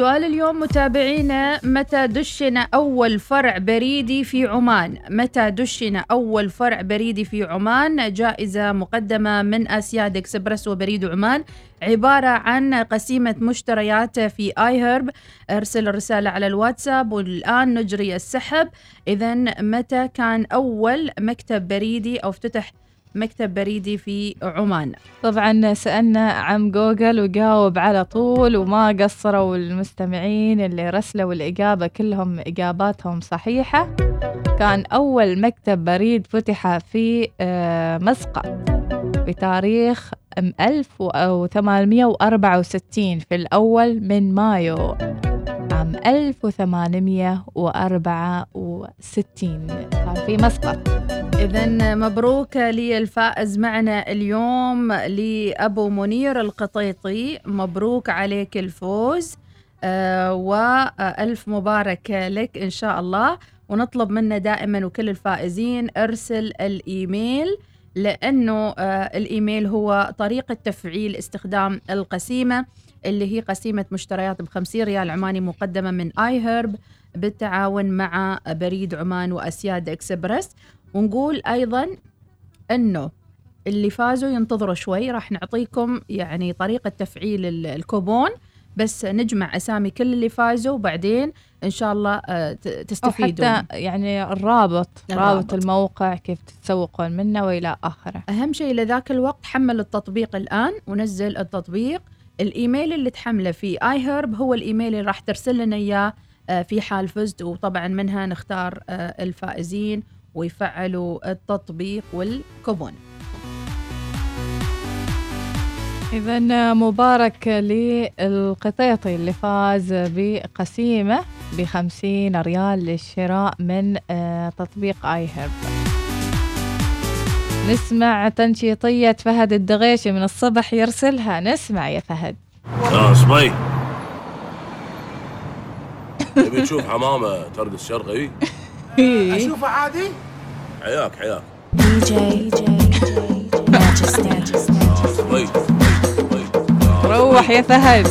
سؤال اليوم متابعينا متى دشن أول فرع بريدي في عمان؟ متى دشن أول فرع بريدي في عمان؟ جائزة مقدمة من Asyad Express وبريد عمان عبارة عن قسيمة مشتريات في iHerb أرسل الرسالة على الواتساب والآن نجري السحب. إذا متى كان أول مكتب بريدي أو افتتح مكتب بريدي في عمان. طبعا سألنا عن جوجل وجاوب على طول وما قصروا المستمعين اللي رسلوا الإجابة كلهم إجاباتهم صحيحة. كان أول مكتب بريد فتح في آه، مسقط بتاريخ أم 1864 في الأول من مايو. عام 1864 كان في مسقط. إذا مبروك لي الفائز معنا اليوم لأبو منير القطيطي. مبروك عليك الفوز آه وألف مبارك لك إن شاء الله. ونطلب منا دائما وكل الفائزين أرسل الإيميل لأنه آه الإيميل هو طريقة تفعيل استخدام القسيمة. اللي هي قسيمة مشتريات بخمسين ريال عماني مقدمة من آي هيرب بالتعاون مع بريد عمان وأسياد إكسبرس ونقول أيضا أنه اللي فازوا ينتظروا شوي راح نعطيكم يعني طريقة تفعيل ال- الكوبون بس نجمع أسامي كل اللي فازوا وبعدين إن شاء الله آه، ت- أو تستفيدوا حتى يعني الرابط الرابط. رابط الموقع كيف تتسوقون منه وإلى آخره. أهم شيء لذاك الوقت حمل التطبيق الآن ونزل التطبيق. الإيميل اللي تحمله في آي هيرب هو الإيميل اللي راح ترسل لنا إياه آه، في حال فزت وطبعا منها نختار آه، الفائزين ويفعلوا التطبيق والكوبون. إذا مبارك للقطيطي اللي فاز بقسيمة بخمسين ريال للشراء من آه، تطبيق آي هيرب نسمع تنشيطية فهد الدغيشي من الصبح يرسلها. نسمع يا فهد. يا صبي تبي تشوف حمامة ترقص شرقي اشوفه عادي؟ حياك حياك. دي جي صبي روح يا فهد.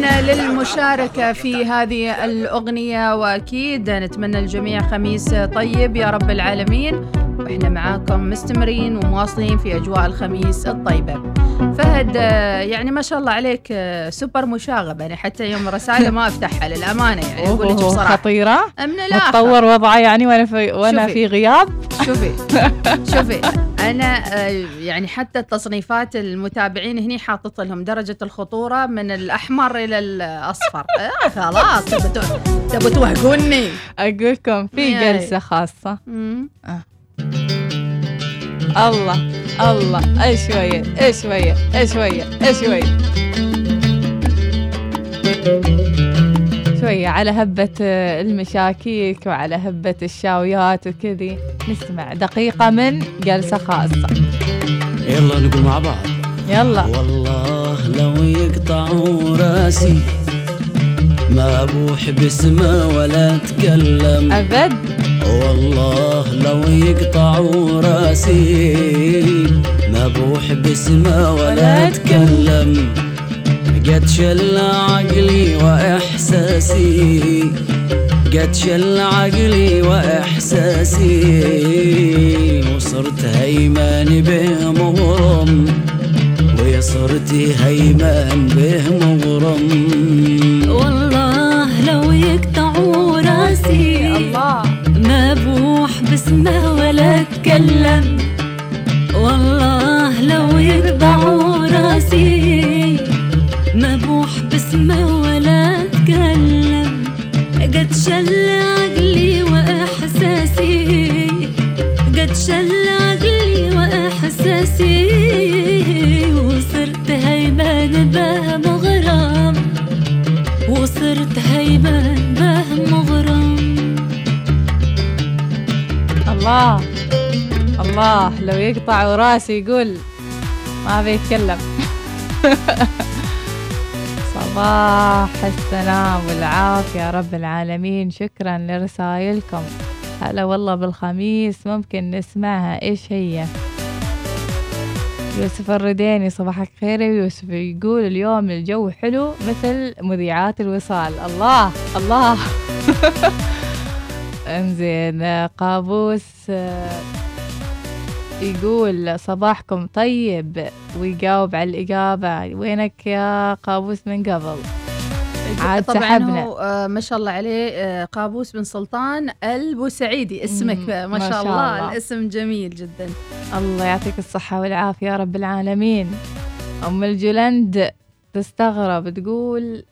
للمشاركة في هذه الأغنية وأكيد نتمنى الجميع خميس طيب يا رب العالمين. وإحنا معاكم مستمرين ومواصلين في أجواء الخميس الطيبة. فهد يعني ما شاء الله عليك سوبر مشاغب يعني حتى يوم رسالة ما أفتحها للأمانة يعني أقول لك بصراحة. خطيرة. من الآخر. متطور وضعه يعني وأنا في وأنا. في غياب. شوفي شوفي. *laughs* أنا آه، يعني حتى التصنيفات المتابعين هني حاطط لهم درجة الخطورة من الأحمر إلى الأصفر آه خلاص تبوا تو- تبوا توهقوني أقول لكم في. جلسة خاصة مم. آه. الله الله اي شوية اي شوية اي شوية اي شوية شوية على هبة المشاكيك وعلى هبة الشاويات وكذي. نسمع دقيقة من جلسة خاصة. يلا نقول مع بعض. يلا. والله لو يقطعوا راسي ما ابوح باسمه ولا أتكلم. أبد. والله لو يقطعوا راسي ما ابوح باسمه ولا أتكلم. قد شل عقلي وإحساسي. قد شل عقلي وإحساسي. وصرت هيمان به مغرم وصرت هيمان به مغرم والله لو يقطعوا راسي الله. ما بوح باسمه ولا اتكلم. والله لو يقطعوا راسي ما بوح باسمه ولا اتكلم قد شل عقلي وإحساسي. قد شل عقلي وإحساسي. وصرت هيبان به مغرم. وصرت هيبان به مغرم. الله الله لو يقطع راسي يقول ما بيتكلم. *laughs* صباح السلام والعافية رب العالمين. شكرا لرسائلكم. هلا والله بالخميس ممكن نسمعها. إيش هي؟ يوسف الرديني صباحك خير يوسف. يقول اليوم الجو حلو مثل مذيعات الوصال. الله الله. *laughs* انزين قابوس يقول صباحكم طيب. ويجاوب على الإجابة وينك يا قابوس من قبل؟ عاد طبعا سحبنا. هو آه، ما شاء الله عليه آه، قابوس بن سلطان البوسعيدي. اسمك ما ما شاء شاء الله. الله. الاسم جميل جدا. الله يعطيك الصحة والعافية يا رب العالمين. أم الجلند تستغرب تقول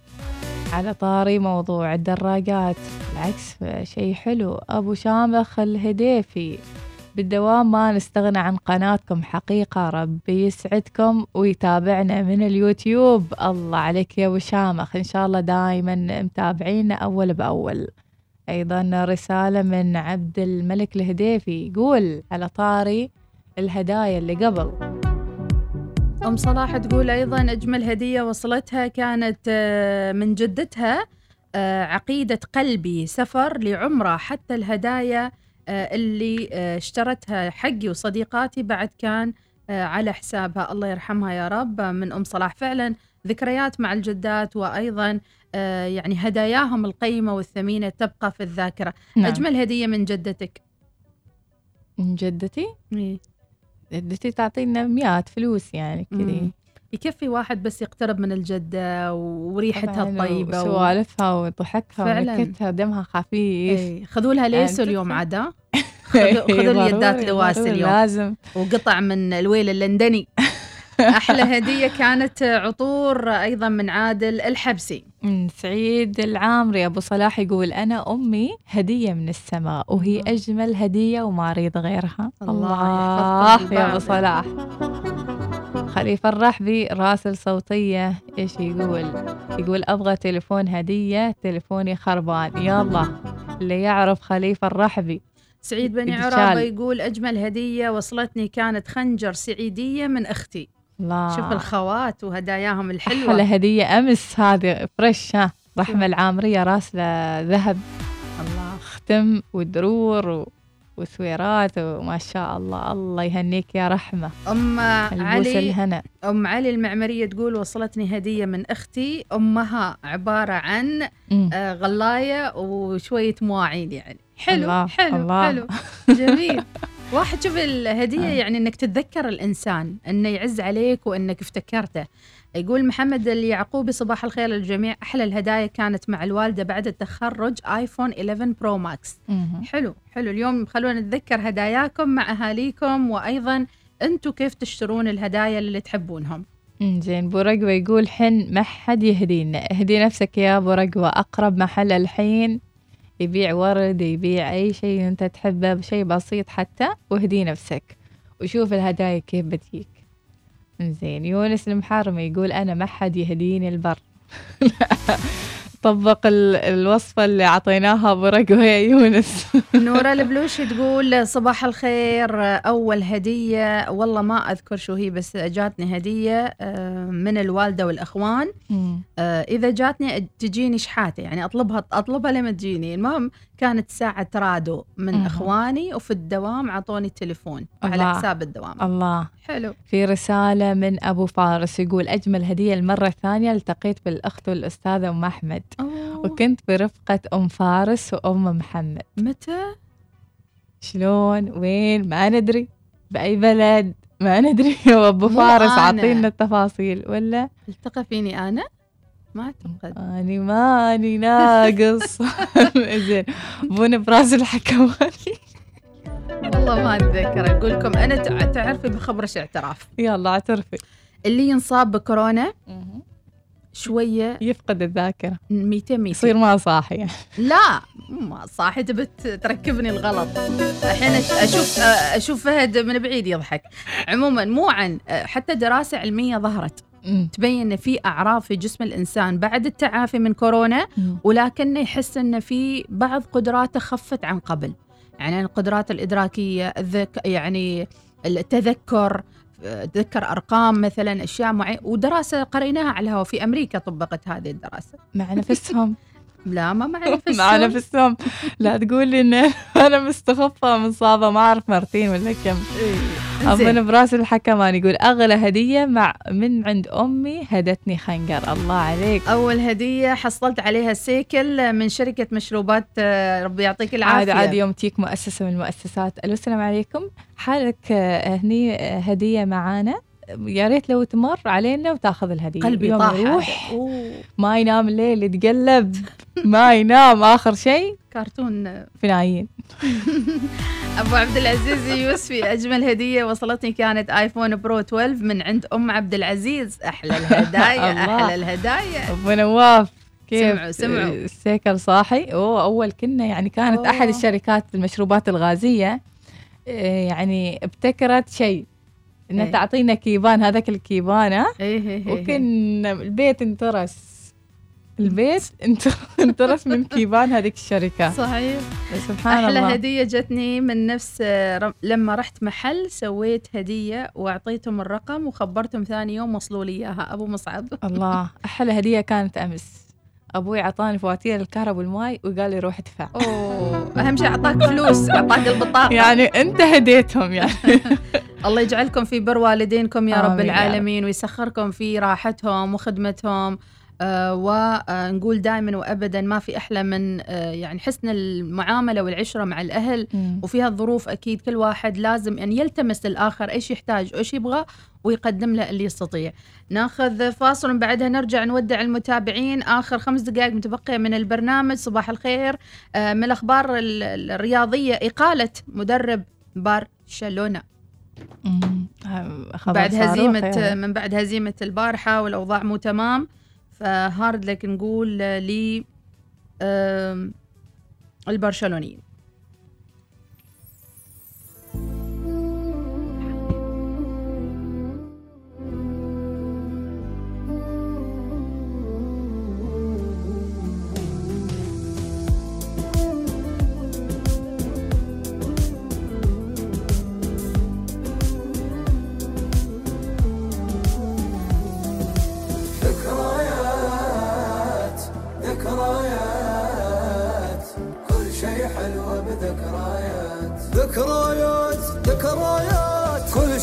على طاري موضوع الدراجات. بالعكس شيء حلو. أبو شامخ الهديفي. بالدوام ما نستغنى عن قناتكم حقيقة ربي يسعدكم ويتابعنا من اليوتيوب. الله عليك يا أبو شامخ. إن شاء الله دايما متابعينا أول بأول. أيضا رسالة من عبد الملك الهديفي يقول على طاري الهدايا اللي قبل. أم صلاح تقول أيضا أجمل هدية وصلتها كانت آه، من جدتها آه، عقيدة قلبي سفر لعمرة. حتى الهدايا اللي آه، اشترتها حقي وصديقاتي بعد كان آه، على حسابها. الله يرحمها يا رب. من أم صلاح. فعلا ذكريات مع الجدات وأيضا آه، يعني هداياهم القيمة والثمينة تبقى في الذاكرة. نعم. أجمل هدية من جدتك؟ من جدتي؟ إيه. جدتي تعطينا مئات فلوس يعني كذي. يكفي واحد بس يقترب من الجدة وريحتها الطيبة و... وسوالفها وضحكها. ونكتها دمها خفيف. إيه. خذوا لها ليسو اليوم. عدا. *laughs* خذوا خذوا اليدات ضروري اليوم. لازم. وقطع من الويل اللندني. *laughs* أحلى هدية كانت عطور أيضا من عادل الحبسي. سعيد العامري. أبو صلاح يقول أنا أمي هدية من السماء وهي أجمل هدية وما أريد غيرها. الله يحفظكم يا أبو البعض. صلاح. خليفة الرحبي راسل صوتية. إيش يقول؟ يقول أبغى تليفون هدية تليفوني خربان. يلا اللي يعرف خليفة الرحبي سعيد بن يتشال. عرابة يقول أجمل هدية وصلتني كانت خنجر سعيدية من أختي. الله شوف الخوات وهداياهم الحلوة. أحلى هدية أمس هذه فريش ها. رحمة العامرية راسلة ذهب. الله. ختم ودرور و... وسويرات وما شاء الله الله يهنيك يا رحمة. أم البوس علي الهنا. أم علي المعمرية تقول وصلتني هدية من أختي. أمها عبارة عن. آه، غلاية وشوية مواعين يعني. حلو الله، حلو الله. حلو. جميل. واحد شوف الهدية يعني إنك تتذكر الإنسان إنه يعز عليك وإنك افتكرته. يقول محمد اليعقوبي صباح الخير للجميع. أحلى الهدايا كانت مع الوالدة بعد التخرج آيفون 11 برو ماكس. حلو حلو. اليوم خلونا نتذكر هداياكم مع أهاليكم وأيضا أنتم كيف تشترون الهدايا اللي تحبونهم. زين. بو رقوة يقول حن ما حد يهدينا. اهدي نفسك يا أبو رقوة. أقرب محل الحين يبيع ورد يبيع أي شيء أنت تحبه بشيء بسيط حتى. واهدي نفسك. وشوف الهدايا كيف بتجيك. زين يونس المحارمي يقول أنا ما حد يهديني البر. *laughs* طبق ال- الوصفة اللي أعطيناها أبو رقوة يا يونس. *laughs* نورة البلوشي تقول صباح الخير أول هدية. والله ما أذكر شو هي بس جاتني هدية آه، من الوالدة والأخوان. مم. آه، إذا جاتني تجيني شحاتة يعني أطلبها أطلبها لما تجيني. المهم كانت ساعة رادو من مهم. إخواني وفي الدوام عطوني التليفون على. حساب الدوام. الله. حلو. في رسالة من أبو فارس يقول أجمل هدية المرة الثانية التقيت بالأخت والأستاذة أم أحمد. أوه. وكنت برفقة أم فارس وأم محمد. متى؟ شلون؟ وين؟ ما ندري. بأي بلد؟ ما ندري. *laughs* وأبو مو فارس أنا. عطينا التفاصيل ولا؟ التقى فيني أنا؟ ما أعتقد. أني ماني ناقص. *laughs* زين. بون براس الحكواني *laughs* والله ما أتذكر أقول لكم. تع- تعرفي بخبرش اعتراف. يلا اعترفي. اللي ينصاب بكورونا شوية. يفقد الذاكرة. 200 200 يصير ما صاحي. يعني. لا ما صاحي. تبي تركبني الغلط. الحين أشوف أشوف فهد من بعيد يضحك. عموما مو عن حتى دراسة علمية ظهرت. تبين إن في أعراض في جسم الإنسان بعد التعافي من كورونا ولكنه يحس إن في بعض قدراته خفت عن قبل. يعني القدرات الإدراكية الذك يعني التذكر تذكر أرقام مثلا أشياء معينه ودراسة قريناها على الهواء في أمريكا طبقت هذه الدراسة. مع نفسهم. *laughs* لا ما مع نفسهم مع نفسهم لا تقول لي ان *laughs* أنا مستخفة مصابه ما أعرف مرتين ولا كم. اظن براس الحكمان يقول أغلى هدية مع من عند أمي هدتني خنجر الله عليك. أول هدية حصلت عليها سيكل من شركة مشروبات آه، ربي يعطيك العافية. عاد عاد يوم تيك مؤسسة من المؤسسات ألو السلام عليكم. حالك آه، هني آه، هدية معانا. يا ريت لو تمر علينا وتاخذ الهدية. قلبي يوم طاح. يروح. ما ينام الليل يتقلب. ما ينام آخر شيء. كرتون. فنايين. *laughs* أبو عبد العزيز يوسفي أجمل هدية وصلتني كانت آيفون برو 12 من عند أم عبد العزيز. أحلى الهدايا. *laughs* أحلى الهدايا. أبو نواف. كيف؟ سمعوا- سمعوا. السيكل صاحي. أوه أول كنا يعني كانت أوه. احد الشركات المشروبات الغازية. آه، يعني ابتكرت شيء. انها إيه. تعطينا كيبان هذاك الكيبان ها؟ إيه إيه إيه. وكنا البيت انترس. البيت انت- *laughs* انترس من كيبان هذيك الشركة. صحيح. سبحان أحلى الله. هدية جتني من نفس لما رحت محل سويت هدية وأعطيتهم الرقم وخبرتهم ثاني يوم وصلوا لي إياها. أبو مصعب. الله. أحلى هدية كانت أمس. أبوي أعطاني فواتير الكهرباء والماي وقال لي روح ادفع. أوه. أهم شيء أعطاك فلوس أعطاك البطاقة. يعني انت هديتهم يعني. *laughs* الله يجعلكم في بر والدينكم يا رب. العالمين ويسخركم في راحتهم وخدمتهم آه ونقول دائما وابدا ما في أحلى من آه يعني حسن المعاملة والعشرة مع الأهل مم. وفي هالظروف أكيد كل واحد لازم أن يلتمس الآخر إيش يحتاج وإيش يبغى ويقدم له اللي يستطيع. ناخذ فاصل بعدها نرجع نودع المتابعين آخر خمس دقائق متبقية من البرنامج صباح الخير آه من الأخبار ال- الرياضية إقالة مدرب برشلونه بعد هزيمة يعني. من بعد هزيمة البارحة والأوضاع مو تمام فهارد لك نقول لي آم، البرشلونيين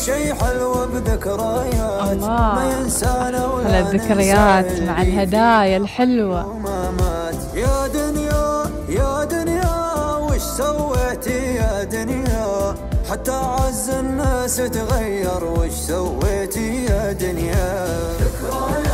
شيء حلو بذكريات الله. ما ينسانا ولا على الذكريات مع الهدايا الحلوة. يا دنيا يا دنيا وش سويتي يا دنيا؟ حتى عز الناس تغير وش سويتي يا دنيا؟ ذكريات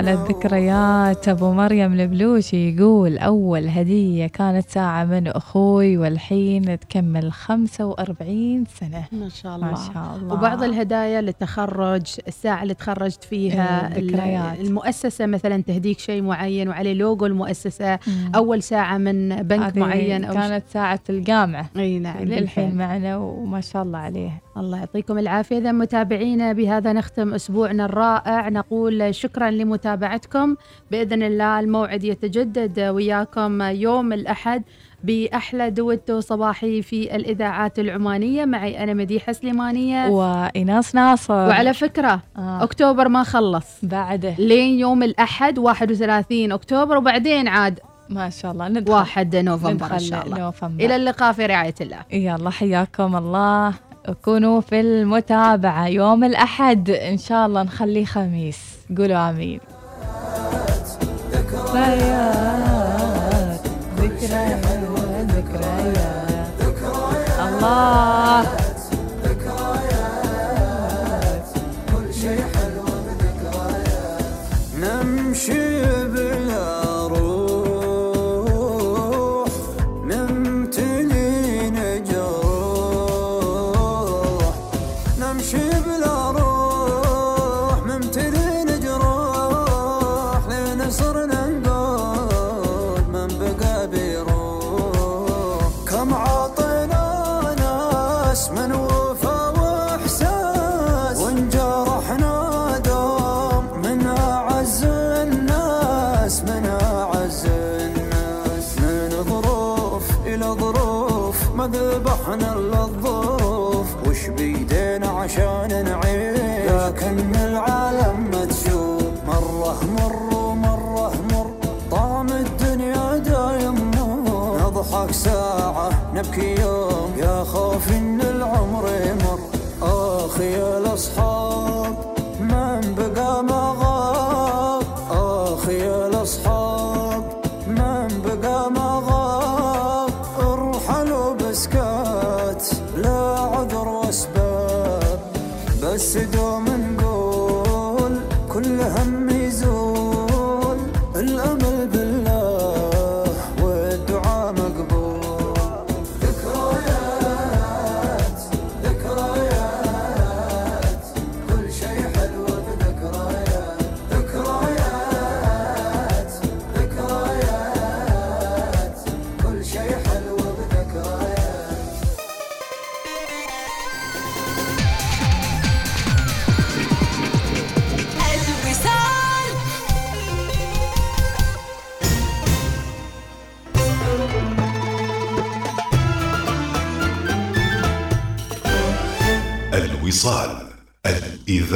على الذكريات. أبو مريم البلوشي يقول أول هدية كانت ساعة من أخوي والحين تكمل 45 سنة. ما شاء الله. ما شاء الله. وبعض الهدايا للتخرج الساعة اللي تخرجت فيها إيه، الذكريات. المؤسسة مثلا تهديك شيء معين وعليه لوجو المؤسسة مم. أول ساعة من بنك معين أو كانت ساعة الجامعة. إي نعم للحين. معنا وما شاء الله عليه. الله يعطيكم العافية. إذا متابعينا بهذا نختم أسبوعنا الرائع. نقول شكرا لمتابعتكم. بإذن الله الموعد يتجدد وياكم يوم الأحد بأحلى دويتو صباحي في الإذاعات العمانية. معي أنا مديحة سليمانية. وإناس ناصر. وعلى فكرة آه. أكتوبر ما خلص. بعده. لين يوم الأحد 31 أكتوبر وبعدين عاد ما شاء الله. ندخل. 1 نوفمبر إن ندخل شاء الله. نوفمبر. إلى اللقاء في رعاية الله. يلا حياكم الله. كونوا في المتابعة يوم الأحد. إن شاء الله نخليه خميس. قولوا آمين. ذكريات ذكريات الله.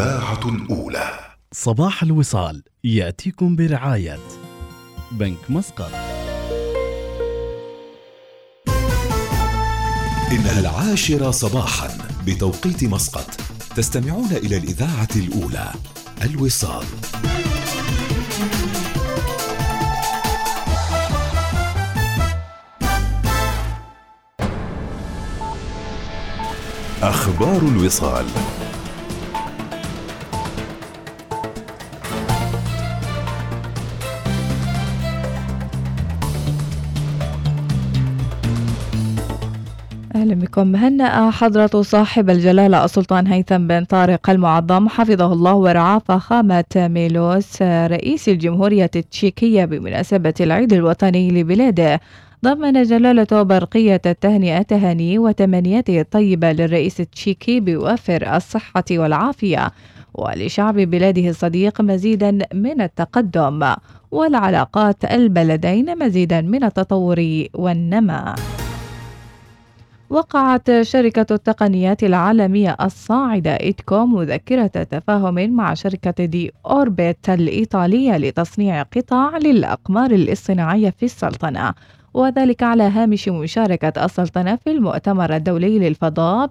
الإذاعة الأولى صباح الوصال يأتيكم برعاية بنك مسقط. إنها العاشرة صباحا بتوقيت مسقط. تستمعون إلى الإذاعة الأولى الوصال. أخبار الوصال. بكم مهنأ حضرة صاحب الجلالة السلطان هيثم بن طارق المعظم. حفظه الله ورعاه فخامة ميلوس رئيس الجمهورية التشيكية بمناسبة العيد الوطني لبلاده. ضمن جلالته برقية التهنئة تهاني وتمنياته الطيبة للرئيس التشيكي بوافر الصحة والعافية ولشعب بلاده الصديق مزيدا من التقدم والعلاقات البلدين مزيدا من التطور والنماء وقعت شركة التقنيات العالمية الصاعدة إيدكوم مذكرة تفاهم مع شركة دي أوربيت الإيطالية لتصنيع قطع للأقمار الاصطناعية في السلطنة وذلك على هامش مشاركة السلطنة في المؤتمر الدولي للفضاء